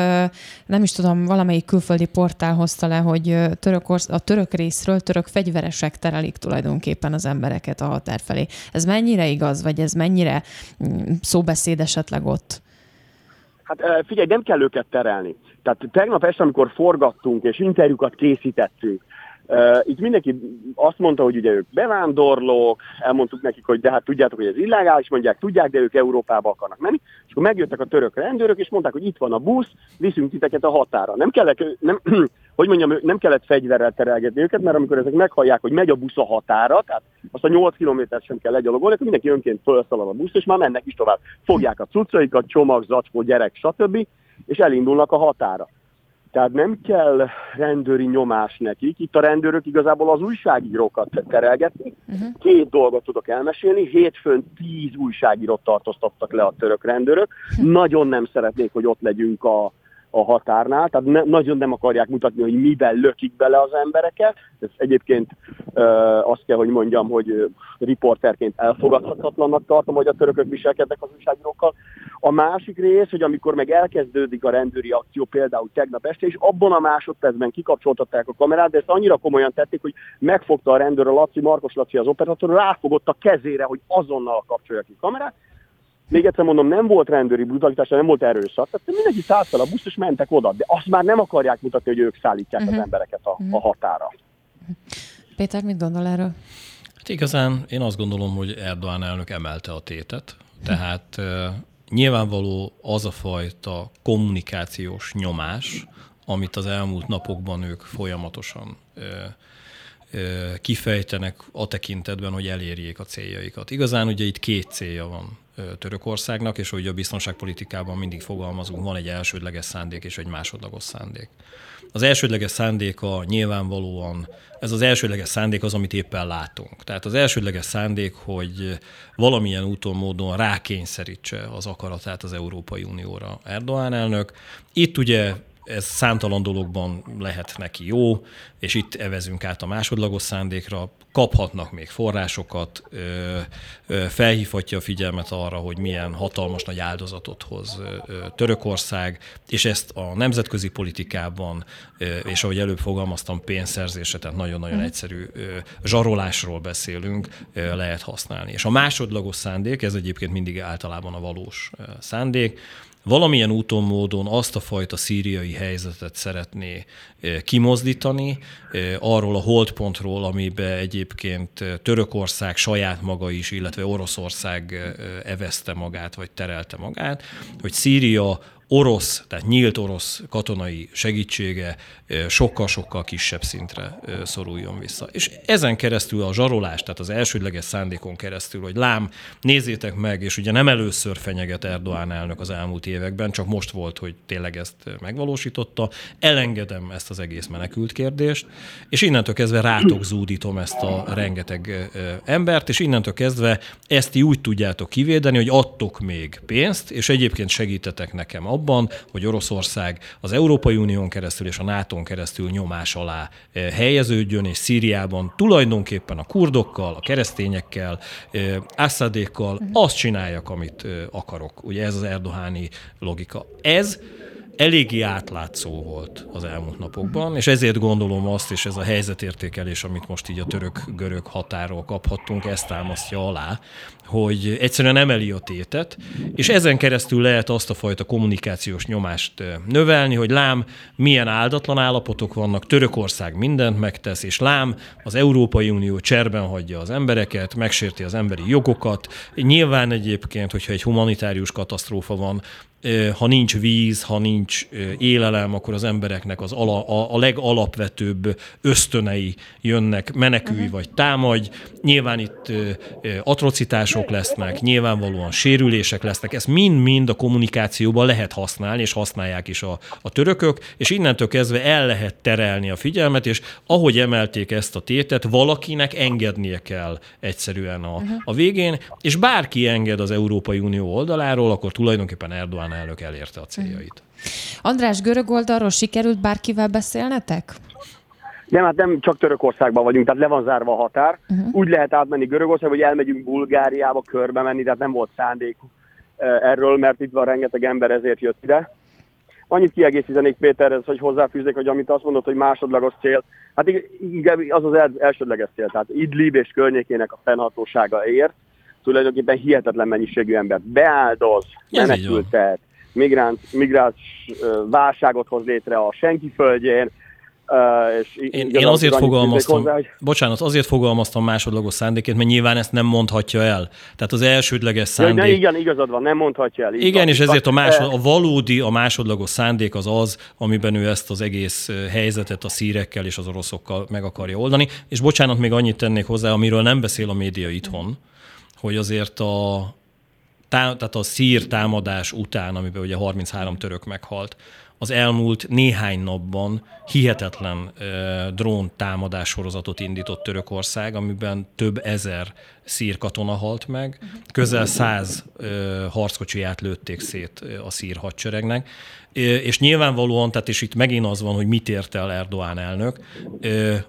nem is tudom, valamelyik külföldi portál hozta le, hogy török a török részről török fegyveresek terelik tulajdonképpen az embereket a határ felé. Ez mennyire igaz, vagy ez mennyire mm, szóbeszéd esetleg ott? Hát figyelj, nem kell őket terelni. Tehát tegnap este, amikor forgattunk és interjúkat készítettünk, Uh, itt mindenki azt mondta, hogy ugye ők bevándorlók, elmondtuk nekik, hogy de hát tudjátok, hogy ez illegális, mondják, tudják, de ők Európába akarnak menni. És akkor megjöttek a török rendőrök, és mondták, hogy itt van a busz, viszünk titeket a határa. Nem kellett, nem, <clears throat> hogy mondjam, nem kellett fegyverrel terelgetni őket, mert amikor ezek meghallják, hogy megy a busz a határa, tehát azt a 8 kilométert sem kell legyalogolni, akkor mindenki önként felszalad a busz, és már mennek is tovább. Fogják a cuccaikat, csomag, zacskó, gyerek, stb. és elindulnak a határa. Tehát nem kell rendőri nyomás nekik. Itt a rendőrök igazából az újságírókat terelgetni. Uh-huh. Két dolgot tudok elmesélni. Hétfőn tíz újságírót tartóztattak le a török rendőrök. Uh-huh. Nagyon nem szeretnék, hogy ott legyünk a, a határnál, tehát ne, nagyon nem akarják mutatni, hogy miben lökik bele az embereket. Ez egyébként ö, azt kell, hogy mondjam, hogy riporterként elfogadhatatlannak tartom, hogy a törökök viselkednek az újságírókkal. A másik rész, hogy amikor meg elkezdődik a rendőri akció, például tegnap este, és abban a másodpercben kikapcsoltatták a kamerát, de ezt annyira komolyan tették, hogy megfogta a rendőr a Laci, Markos Laci az operátor, ráfogott a kezére, hogy azonnal kapcsolja ki a kamerát, még egyszer mondom, nem volt rendőri brutalitás, nem volt erőszak. Tehát mindenki szállt fel a busz, és mentek oda. De azt már nem akarják mutatni, hogy ők szállítják uh-huh. az mhm. embereket a, uh-huh. a határa. Péter, mit gondol erről? Hát igazán én azt gondolom, hogy Erdoğan elnök emelte a tétet. Tehát uh, nyilvánvaló az a fajta kommunikációs nyomás, amit az elmúlt napokban ők folyamatosan kifejtenek a tekintetben, hogy elérjék a céljaikat. Igazán ugye itt két célja van Törökországnak, és hogy a biztonságpolitikában mindig fogalmazunk, van egy elsődleges szándék és egy másodlagos szándék. Az elsődleges szándéka nyilvánvalóan, ez az elsődleges szándék az, amit éppen látunk. Tehát az elsődleges szándék, hogy valamilyen úton, módon rákényszerítse az akaratát az Európai Unióra Erdoğan elnök. Itt ugye ez számtalan dologban lehet neki jó, és itt evezünk át a másodlagos szándékra, kaphatnak még forrásokat, felhívhatja a figyelmet arra, hogy milyen hatalmas nagy áldozatot hoz Törökország, és ezt a nemzetközi politikában, és ahogy előbb fogalmaztam, pénzszerzésre, tehát nagyon-nagyon mhm. egyszerű zsarolásról beszélünk, lehet használni. És a másodlagos szándék, ez egyébként mindig általában a valós szándék, valamilyen úton, módon azt a fajta szíriai helyzetet szeretné eh, kimozdítani, eh, arról a holdpontról, amiben egyébként eh, Törökország saját maga is, illetve Oroszország evezte magát, vagy terelte magát, hogy Szíria orosz, tehát nyílt orosz katonai segítsége sokkal-sokkal kisebb szintre szoruljon vissza. És ezen keresztül a zsarolás, tehát az elsődleges szándékon keresztül, hogy lám, nézzétek meg, és ugye nem először fenyeget Erdoğan elnök az elmúlt években, csak most volt, hogy tényleg ezt megvalósította, elengedem ezt az egész menekült kérdést, és innentől kezdve rátok zúdítom ezt a rengeteg embert, és innentől kezdve ezt úgy tudjátok kivédeni, hogy adtok még pénzt, és egyébként segítetek nekem abban, hogy Oroszország az Európai Unión keresztül és a NATO keresztül nyomás alá eh, helyeződjön, és Szíriában tulajdonképpen a kurdokkal, a keresztényekkel, eh, Assadékkal mhm. azt csináljak, amit eh, akarok. Ugye ez az erdoháni logika. Ez eléggé átlátszó volt az elmúlt napokban, és ezért gondolom azt, és ez a helyzetértékelés, amit most így a török-görög határól kaphattunk, ezt támasztja alá, hogy egyszerűen emeli a tétet, és ezen keresztül lehet azt a fajta kommunikációs nyomást növelni, hogy lám, milyen áldatlan állapotok vannak, Törökország mindent megtesz, és lám, az Európai Unió cserben hagyja az embereket, megsérti az emberi jogokat. Nyilván egyébként, hogyha egy humanitárius katasztrófa van, ha nincs víz, ha nincs élelem, akkor az embereknek az ala, a, a legalapvetőbb ösztönei jönnek, menekülj uh-huh. vagy támadj. Nyilván itt atrocitások lesznek, nyilvánvalóan sérülések lesznek, ezt mind-mind a kommunikációban lehet használni, és használják is a, a törökök, és innentől kezdve el lehet terelni a figyelmet, és ahogy emelték ezt a tétet, valakinek engednie kell egyszerűen a, uh-huh. a végén, és bárki enged az Európai Unió oldaláról, akkor tulajdonképpen Erdoğan elnök elérte a céljait. András, görög oldalról sikerült bárkivel beszélnetek? Nem, hát nem csak Törökországban vagyunk, tehát le van zárva a határ. Uh-huh. Úgy lehet átmenni Görögországba, hogy elmegyünk Bulgáriába körbe menni, tehát nem volt szándék erről, mert itt van rengeteg ember, ezért jött ide. Annyit kiegészítenék Péterhez, hogy hozzáfűzzék, hogy amit azt mondott, hogy másodlagos cél, hát igen, az az elsődleges cél, tehát Idlib és környékének a fennhatósága ért, tulajdonképpen hihetetlen mennyiségű embert beáldoz, menekültet, migráns, migráns válságot hoz létre a senki földjén, Uh, és én, én azért fogalmaztam, hozzá, hogy... bocsánat, azért fogalmaztam másodlagos szándékét, mert nyilván ezt nem mondhatja el. Tehát az elsődleges szándék... Ja, igen, igazad van, nem mondhatja el. Igen, van, és ezért a, másod, a valódi, a másodlagos szándék az az, amiben ő ezt az egész helyzetet a szírekkel és az oroszokkal meg akarja oldani. És bocsánat, még annyit tennék hozzá, amiről nem beszél a média itthon, hogy azért a, tehát a szír támadás után, amiben ugye 33 török meghalt, az elmúlt néhány napban hihetetlen drón támadás sorozatot indított Törökország, amiben több ezer szír katona halt meg, közel száz harckocsiját lőtték szét a szír hadseregnek, és nyilvánvalóan, tehát és itt megint az van, hogy mit ért el Erdoğan elnök,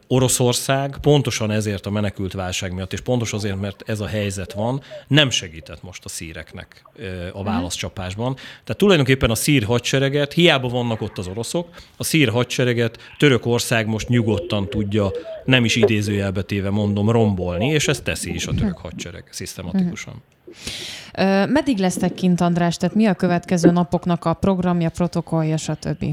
Oroszország pontosan ezért a menekült válság miatt, és pontos azért, mert ez a helyzet van, nem segített most a szíreknek a válaszcsapásban. Tehát tulajdonképpen a szír hadsereget, hiába vannak ott az oroszok, a szír hadsereget Törökország most nyugodtan tudja, nem is idézőjelbe téve mondom, rombolni, és ezt teszi is a török hadsereg szisztematikusan. Meddig lesztek kint, András? Tehát mi a következő napoknak a programja, protokollja, stb.?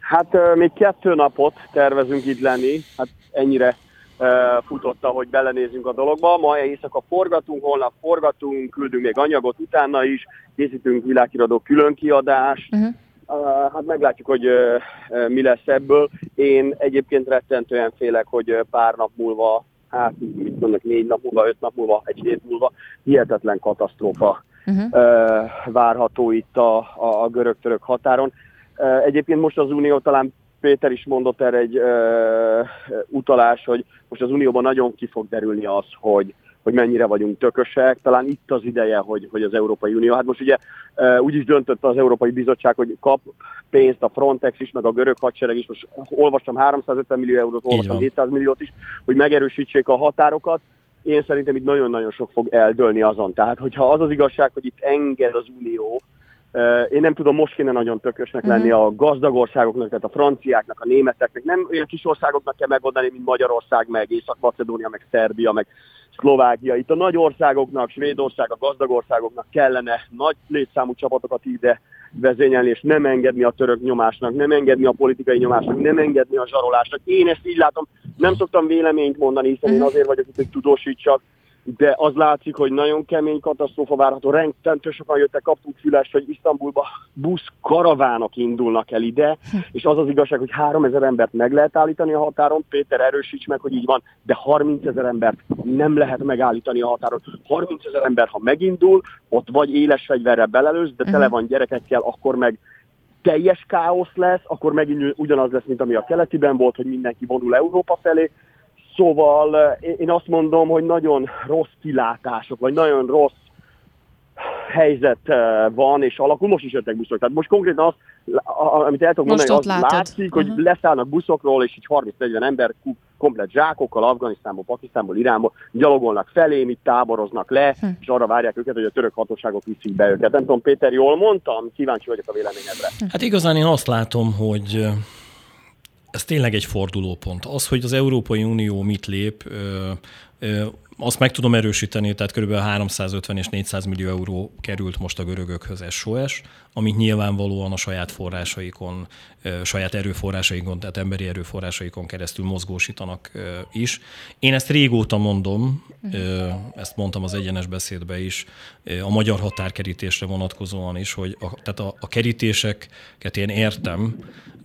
Hát még kettő napot tervezünk itt lenni. Hát ennyire futotta, hogy belenézünk a dologba. Ma éjszaka forgatunk, holnap forgatunk, küldünk még anyagot utána is, készítünk világiradó külön kiadást. Uh-huh. Hát meglátjuk, hogy mi lesz ebből. Én egyébként rettentően félek, hogy pár nap múlva hát mit mondok, négy nap múlva, öt nap múlva, egy hét múlva hihetetlen katasztrófa uh-huh. várható itt a, a, a görög-török határon. Egyébként most az Unió talán Péter is mondott erre egy ö, utalás, hogy most az Unióban nagyon ki fog derülni az, hogy hogy mennyire vagyunk tökösek. Talán itt az ideje, hogy, hogy az Európai Unió, hát most ugye úgy is döntött az Európai Bizottság, hogy kap pénzt a Frontex is, meg a görög hadsereg is, most olvastam 350 millió eurót, olvastam 700 milliót is, hogy megerősítsék a határokat. Én szerintem itt nagyon-nagyon sok fog eldőlni azon. Tehát, hogyha az az igazság, hogy itt enged az Unió, én nem tudom, most kéne nagyon tökösnek lenni uh-huh. a gazdag országoknak, tehát a franciáknak, a németeknek. Nem olyan kis országoknak kell megoldani, mint Magyarország, meg Észak-Macedónia, meg Szerbia, meg Szlovákia. Itt a nagy országoknak, Svédország, a gazdag országoknak kellene nagy létszámú csapatokat ide vezényelni, és nem engedni a török nyomásnak, nem engedni a politikai nyomásnak, nem engedni a zsarolásnak. Én ezt így látom, nem szoktam véleményt mondani, hiszen én mhm. azért vagyok itt, hogy tudósítsak, de az látszik, hogy nagyon kemény katasztrófa várható. Rendkívül sokan jöttek, kaptunk fülest, hogy Isztambulba busz karavánok indulnak el ide, hm. és az az igazság, hogy 3000 embert meg lehet állítani a határon, Péter erősíts meg, hogy így van, de 30 ezer embert nem lehet megállítani a határon. 30 ezer ember, ha megindul, ott vagy éles fegyverrel belelőz, de tele hm. van gyerekekkel, akkor meg teljes káosz lesz, akkor megint ugyanaz lesz, mint ami a keletiben volt, hogy mindenki vonul Európa felé, Szóval eh, én azt mondom, hogy nagyon rossz kilátások, vagy nagyon rossz helyzet eh, van, és alakul. Most is jöttek buszok. Tehát most konkrétan az, amit el tudok mondani, az látod. látszik, hogy uh-huh. leszállnak buszokról, és így 30-40 ember komplet zsákokkal Afganisztánból, Pakisztánból, Iránból gyalogolnak felé, itt táboroznak le, uh-huh. és arra várják őket, hogy a török hatóságok viszik be őket. Nem tudom, Péter, jól mondtam? Kíváncsi vagyok a véleményedre. Hát igazán én azt látom, hogy eh, ez tényleg egy fordulópont. Az, hogy az Európai Unió mit lép, azt meg tudom erősíteni, tehát kb. 350 és 400 millió euró került most a görögökhöz SOS, amit nyilvánvalóan a saját forrásaikon, saját erőforrásaikon, tehát emberi erőforrásaikon keresztül mozgósítanak is. Én ezt régóta mondom, ezt mondtam az egyenes beszédbe is, a magyar határkerítésre vonatkozóan is, hogy a, tehát a, a kerítéseket én értem,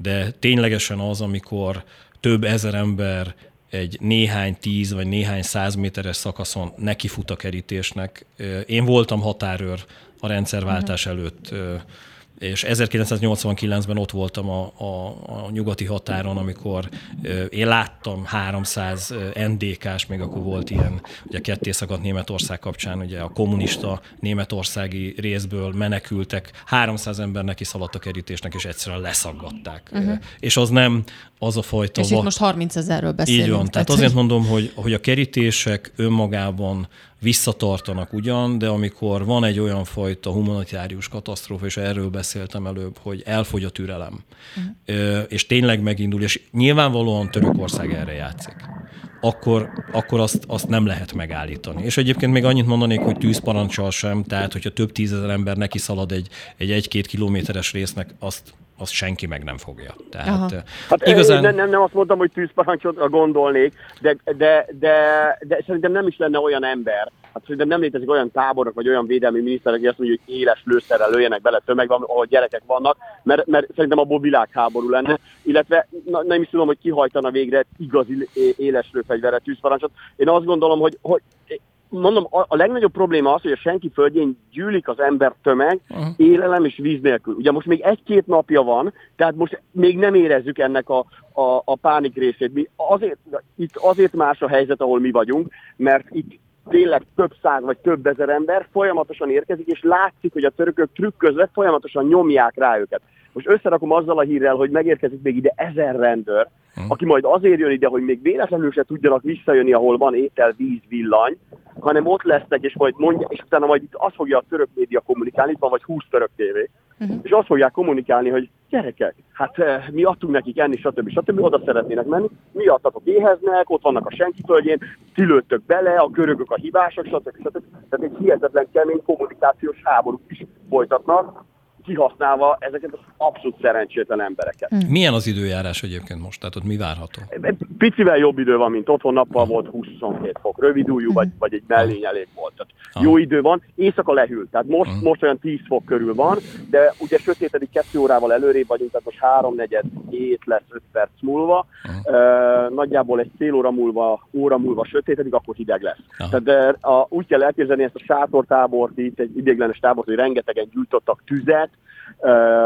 de ténylegesen az, amikor több ezer ember egy néhány tíz vagy néhány száz méteres szakaszon nekifut a kerítésnek. Én voltam határőr a rendszerváltás mhm. előtt és 1989-ben ott voltam a, a, a nyugati határon, amikor én láttam 300 NDK-s, még akkor volt ilyen, ugye ketté szakadt Németország kapcsán, ugye a kommunista németországi részből menekültek, 300 ember neki szaladt a kerítésnek, és egyszerűen leszaggatták. Uh-huh. És az nem az a fajta... És itt most 30 ezerről beszélünk. Így van, tehát, tehát azért mondom, hogy, hogy a kerítések önmagában visszatartanak ugyan, de amikor van egy olyan fajta humanitárius katasztrófa, és erről beszéltem előbb, hogy elfogy a türelem, uh-huh. és tényleg megindul, és nyilvánvalóan Törökország erre játszik, akkor, akkor azt, azt nem lehet megállítani. És egyébként még annyit mondanék, hogy tűzparancsal sem, tehát hogyha több tízezer ember neki szalad egy, egy egy-két kilométeres résznek, azt azt senki meg nem fogja. Tehát, hát igazán... nem, nem, nem azt mondtam, hogy tűzparancsot gondolnék, de, de, de, de szerintem nem is lenne olyan ember, hát szerintem nem létezik olyan táborok, vagy olyan védelmi miniszter, aki azt mondja, hogy éles lőszerrel lőjenek bele tömegben, ahol gyerekek vannak, mert, mert szerintem abból világháború lenne, illetve na, nem is tudom, hogy kihajtana végre igazi éles lőfegyverre tűzparancsot. Én azt gondolom, hogy, hogy mondom, a, a legnagyobb probléma az, hogy a senki földjén gyűlik az ember tömeg, uh-huh. élelem és víz nélkül. Ugye most még egy-két napja van, tehát most még nem érezzük ennek a, a, a pánik részét. Mi azért, itt azért más a helyzet, ahol mi vagyunk, mert itt tényleg több száz vagy több ezer ember folyamatosan érkezik, és látszik, hogy a törökök trükközve folyamatosan nyomják rá őket. Most összerakom azzal a hírrel, hogy megérkezik még ide ezer rendőr, uh-huh. aki majd azért jön ide, hogy még véletlenül se tudjanak visszajönni, ahol van étel, víz, villany, hanem ott lesznek, és majd mondja, és utána majd itt azt fogja a török média kommunikálni, itt van vagy 20 török tévé, uh-huh. és azt fogják kommunikálni, hogy gyerekek, hát eh, mi adtunk nekik enni, stb. stb. oda szeretnének menni, miattatok éheznek, ott vannak a senki földjén, tilőttök bele, a görögök a hibások, stb. stb. Tehát egy hihetetlen kemény kommunikációs háborút is folytatnak, kihasználva ezeket az abszolút szerencsétlen embereket. Hmm. Milyen az időjárás egyébként most? Tehát ott mi várható? Picivel jobb idő van, mint otthon, nappal hmm. volt 22 fok, rövid újú, vagy, vagy egy mellény elég volt. Tehát hmm. jó idő van, éjszaka lehűl, tehát most, hmm. most olyan 10 fok körül van, de ugye sötétedik 2 órával előrébb vagyunk, tehát most 3 negyed 7 lesz 5 perc múlva, hmm. uh, nagyjából egy fél óra múlva, óra múlva sötétedik, akkor hideg lesz. Aha. Tehát de a, úgy kell elképzelni ezt a sátortábort, itt egy idéglenes tábort, hogy rengetegen gyújtottak tüzet,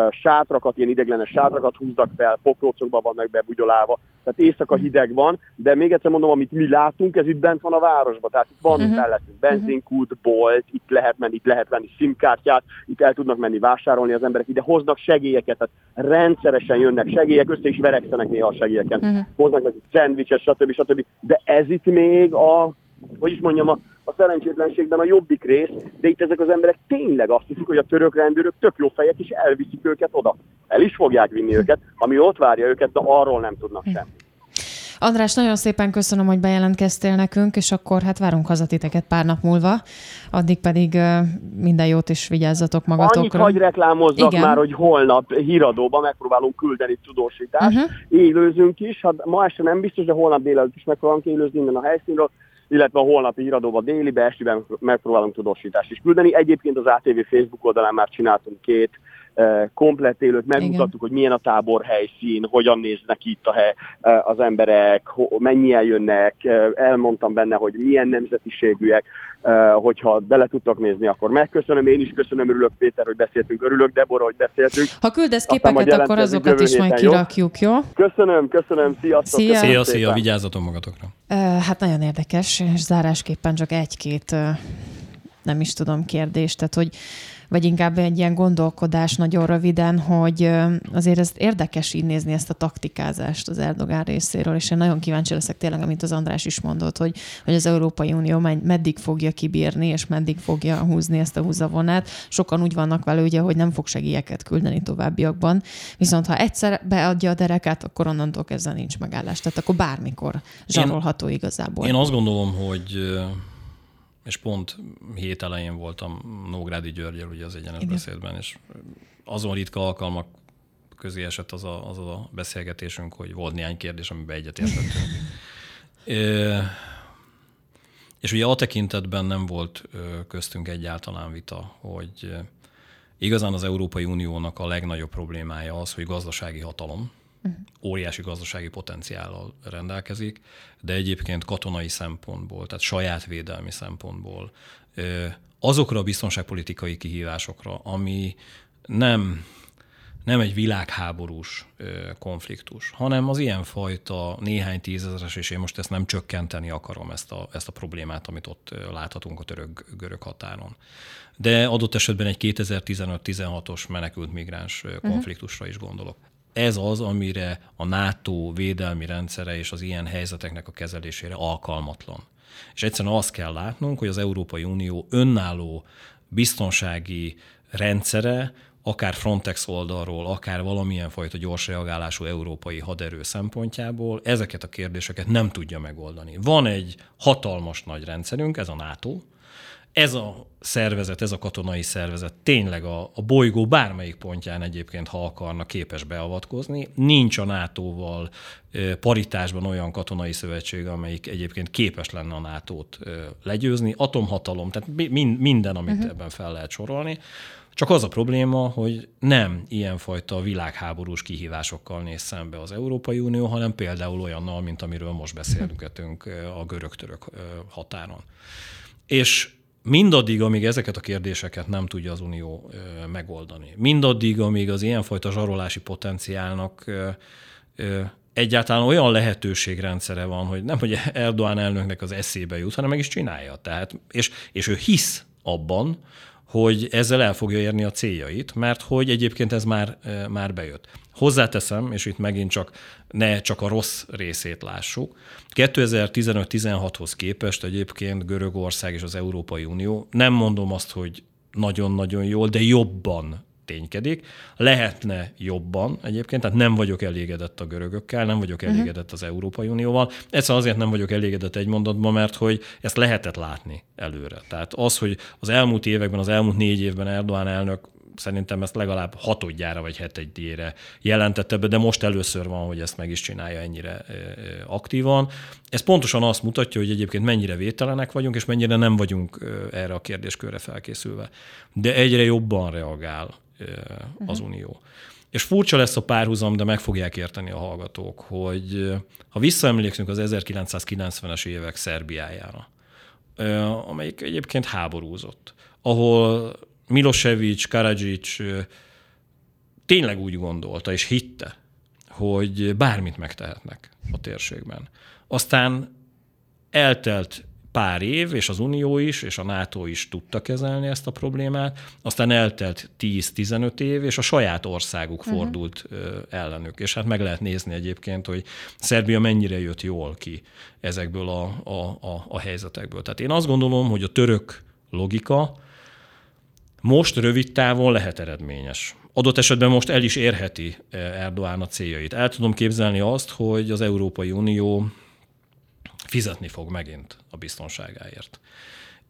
sátrakat, ilyen ideglenes sátrakat húznak fel, pokrócokban vannak bebugyolálva, tehát éjszaka hideg van, de még egyszer mondom, amit mi látunk, ez itt bent van a városban, tehát itt van uh-huh. mellettünk benzinkút, bolt, itt lehet menni, itt lehet venni simkártyát, itt el tudnak menni vásárolni az emberek, ide hoznak segélyeket, tehát rendszeresen jönnek segélyek, össze is verekszenek néha a segélyeken, uh-huh. hoznak neki szendvicset, stb. stb. De ez itt még a hogy is mondjam, a, a szerencsétlenségben a jobbik rész, de itt ezek az emberek tényleg azt hiszik, hogy a török rendőrök tök jó fejek, és elviszik őket oda. El is fogják vinni őket, ami ott várja őket, de arról nem tudnak semmi. András, nagyon szépen köszönöm, hogy bejelentkeztél nekünk, és akkor hát várunk hazatiteket pár nap múlva. Addig pedig minden jót is vigyázzatok magatokra. Annyit hagy reklámozzak Igen. már, hogy holnap híradóba megpróbálunk küldeni tudósítást. Uh-huh. Élőzünk is, hát ma este nem biztos, de holnap délelőtt is megpróbálunk élőzni innen a helyszínről illetve a holnapi híradóban délibe, estiben megpróbálunk tudósítást is küldeni. Egyébként az ATV Facebook oldalán már csináltunk két uh, komplett élőt, megmutattuk, Igen. hogy milyen a tábor helyszín, hogyan néznek itt a hely, uh, az emberek, mennyien jönnek, uh, elmondtam benne, hogy milyen nemzetiségűek, hogyha bele tudtak nézni, akkor megköszönöm. Én is köszönöm, örülök Péter, hogy beszéltünk, örülök Debora, hogy beszéltünk. Ha küldesz képeket, akkor azokat is majd kirakjuk, jó? Köszönöm, köszönöm, sziasztok! Szia, szia, szia vigyázzatok magatokra! Hát nagyon érdekes, és zárásképpen csak egy-két nem is tudom kérdést, tehát hogy vagy inkább egy ilyen gondolkodás nagyon röviden, hogy azért ez érdekes így nézni ezt a taktikázást az Erdogán részéről, és én nagyon kíváncsi leszek tényleg, amit az András is mondott, hogy, hogy az Európai Unió meddig fogja kibírni, és meddig fogja húzni ezt a húzavonát. Sokan úgy vannak vele, ugye, hogy nem fog segélyeket küldeni továbbiakban, viszont ha egyszer beadja a derekát, akkor onnantól kezdve nincs megállás. Tehát akkor bármikor zsarolható igazából. Én azt gondolom, hogy és pont hét elején voltam Nógrádi Györgyel ugye az egyenes Igen. beszédben, és azon ritka alkalmak közé esett az a, az a beszélgetésünk, hogy volt néhány kérdés, amiben egyetértettünk. <laughs> és ugye a tekintetben nem volt köztünk egyáltalán vita, hogy igazán az Európai Uniónak a legnagyobb problémája az, hogy gazdasági hatalom. Óriási gazdasági potenciállal rendelkezik, de egyébként katonai szempontból, tehát saját védelmi szempontból azokra a biztonságpolitikai kihívásokra, ami nem, nem egy világháborús konfliktus, hanem az ilyenfajta néhány tízezeres, és én most ezt nem csökkenteni akarom, ezt a, ezt a problémát, amit ott láthatunk a török-görög határon. De adott esetben egy 2015-16-os menekült migráns uh-huh. konfliktusra is gondolok ez az, amire a NATO védelmi rendszere és az ilyen helyzeteknek a kezelésére alkalmatlan. És egyszerűen azt kell látnunk, hogy az Európai Unió önálló biztonsági rendszere, akár Frontex oldalról, akár valamilyen fajta gyors reagálású európai haderő szempontjából ezeket a kérdéseket nem tudja megoldani. Van egy hatalmas nagy rendszerünk, ez a NATO, ez a szervezet, ez a katonai szervezet tényleg a, a bolygó bármelyik pontján egyébként, ha akarna, képes beavatkozni. Nincs a NATO-val paritásban olyan katonai szövetség, amelyik egyébként képes lenne a NATO-t legyőzni. Atomhatalom, tehát minden, amit uh-huh. ebben fel lehet sorolni. Csak az a probléma, hogy nem ilyenfajta világháborús kihívásokkal néz szembe az Európai Unió, hanem például olyannal, mint amiről most beszélünk a görög-török határon. És mindaddig, amíg ezeket a kérdéseket nem tudja az Unió megoldani, mindaddig, amíg az ilyenfajta zsarolási potenciálnak egyáltalán olyan lehetőségrendszere van, hogy nem, hogy Erdoğan elnöknek az eszébe jut, hanem meg is csinálja. Tehát, és, és ő hisz abban, hogy ezzel el fogja érni a céljait, mert hogy egyébként ez már, már bejött. Hozzáteszem, és itt megint csak ne csak a rossz részét lássuk. 2015-16-hoz képest egyébként Görögország és az Európai Unió, nem mondom azt, hogy nagyon-nagyon jól, de jobban ténykedik. Lehetne jobban egyébként, tehát nem vagyok elégedett a görögökkel, nem vagyok mhm. elégedett az Európai Unióval. Egyszer azért nem vagyok elégedett egy mondatban, mert hogy ezt lehetett látni előre. Tehát az, hogy az elmúlt években, az elmúlt négy évben Erdoğan elnök szerintem ezt legalább hatodjára vagy hetedjére jelentette be, de most először van, hogy ezt meg is csinálja ennyire aktívan. Ez pontosan azt mutatja, hogy egyébként mennyire vételenek vagyunk, és mennyire nem vagyunk erre a kérdéskörre felkészülve. De egyre jobban reagál az uh-huh. Unió. És furcsa lesz a párhuzam, de meg fogják érteni a hallgatók, hogy ha visszaemlékszünk az 1990-es évek Szerbiájára, amelyik egyébként háborúzott, ahol Milosevic, Karadzsics tényleg úgy gondolta és hitte, hogy bármit megtehetnek a térségben. Aztán eltelt pár év, és az Unió is, és a NATO is tudta kezelni ezt a problémát, aztán eltelt 10-15 év, és a saját országuk uh-huh. fordult ellenük. És hát meg lehet nézni egyébként, hogy Szerbia mennyire jött jól ki ezekből a, a, a, a helyzetekből. Tehát én azt gondolom, hogy a török logika most rövid távon lehet eredményes. Adott esetben most el is érheti Erdoğan a céljait. El tudom képzelni azt, hogy az Európai Unió fizetni fog megint a biztonságáért.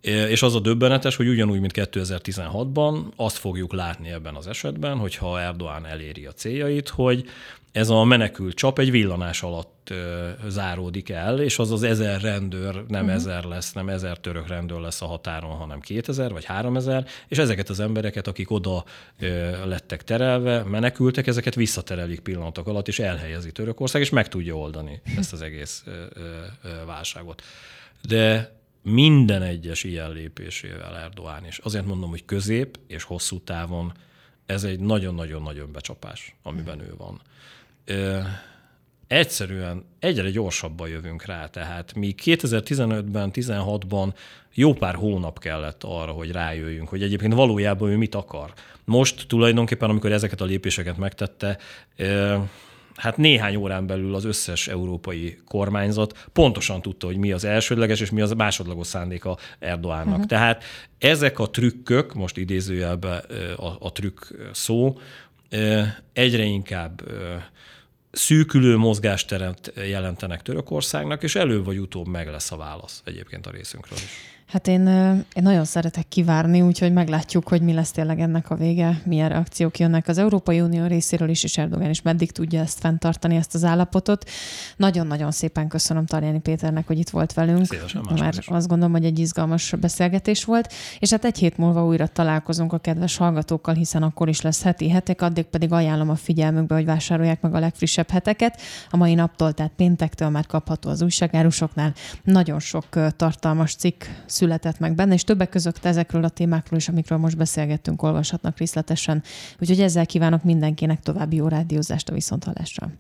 És az a döbbenetes, hogy ugyanúgy, mint 2016-ban, azt fogjuk látni ebben az esetben, hogyha Erdoğan eléri a céljait, hogy ez a menekült csap egy villanás alatt ö, záródik el, és az az ezer rendőr nem uh-huh. ezer lesz, nem ezer török rendőr lesz a határon, hanem kétezer vagy háromezer, és ezeket az embereket, akik oda ö, lettek terelve, menekültek, ezeket visszaterelik pillanatok alatt, és elhelyezi Törökország, és meg tudja oldani ezt az egész ö, ö, válságot. De minden egyes ilyen lépésével Erdoğan is. Azért mondom, hogy közép és hosszú távon ez egy nagyon-nagyon-nagyon becsapás, amiben ő van ö, egyszerűen egyre gyorsabban jövünk rá. Tehát mi 2015-ben, 16-ban jó pár hónap kellett arra, hogy rájöjjünk, hogy egyébként valójában ő mit akar. Most tulajdonképpen, amikor ezeket a lépéseket megtette, ö, hát néhány órán belül az összes európai kormányzat pontosan tudta, hogy mi az elsődleges és mi az másodlagos szándéka Erdoánnak. Uh-huh. Tehát ezek a trükkök, most idézőjelben a, a trükk szó, egyre inkább szűkülő mozgásteret jelentenek Törökországnak, és előbb vagy utóbb meg lesz a válasz egyébként a részünkről is. Hát én, én nagyon szeretek kivárni, úgyhogy meglátjuk, hogy mi lesz tényleg ennek a vége, milyen reakciók jönnek az Európai Unió részéről is, és Erdogan is meddig tudja ezt fenntartani, ezt az állapotot. Nagyon-nagyon szépen köszönöm Tarjáni Péternek, hogy itt volt velünk. Szívesen, Mert is. azt gondolom, hogy egy izgalmas beszélgetés volt. És hát egy hét múlva újra találkozunk a kedves hallgatókkal, hiszen akkor is lesz heti hetek, addig pedig ajánlom a figyelmükbe, hogy vásárolják meg a legfrissebb heteket. A mai naptól, tehát péntektől már kapható az újságárusoknál. Nagyon sok tartalmas cikk született meg benne, és többek között ezekről a témákról is, amikről most beszélgettünk, olvashatnak részletesen. Úgyhogy ezzel kívánok mindenkinek további jó rádiózást a viszonthallásra.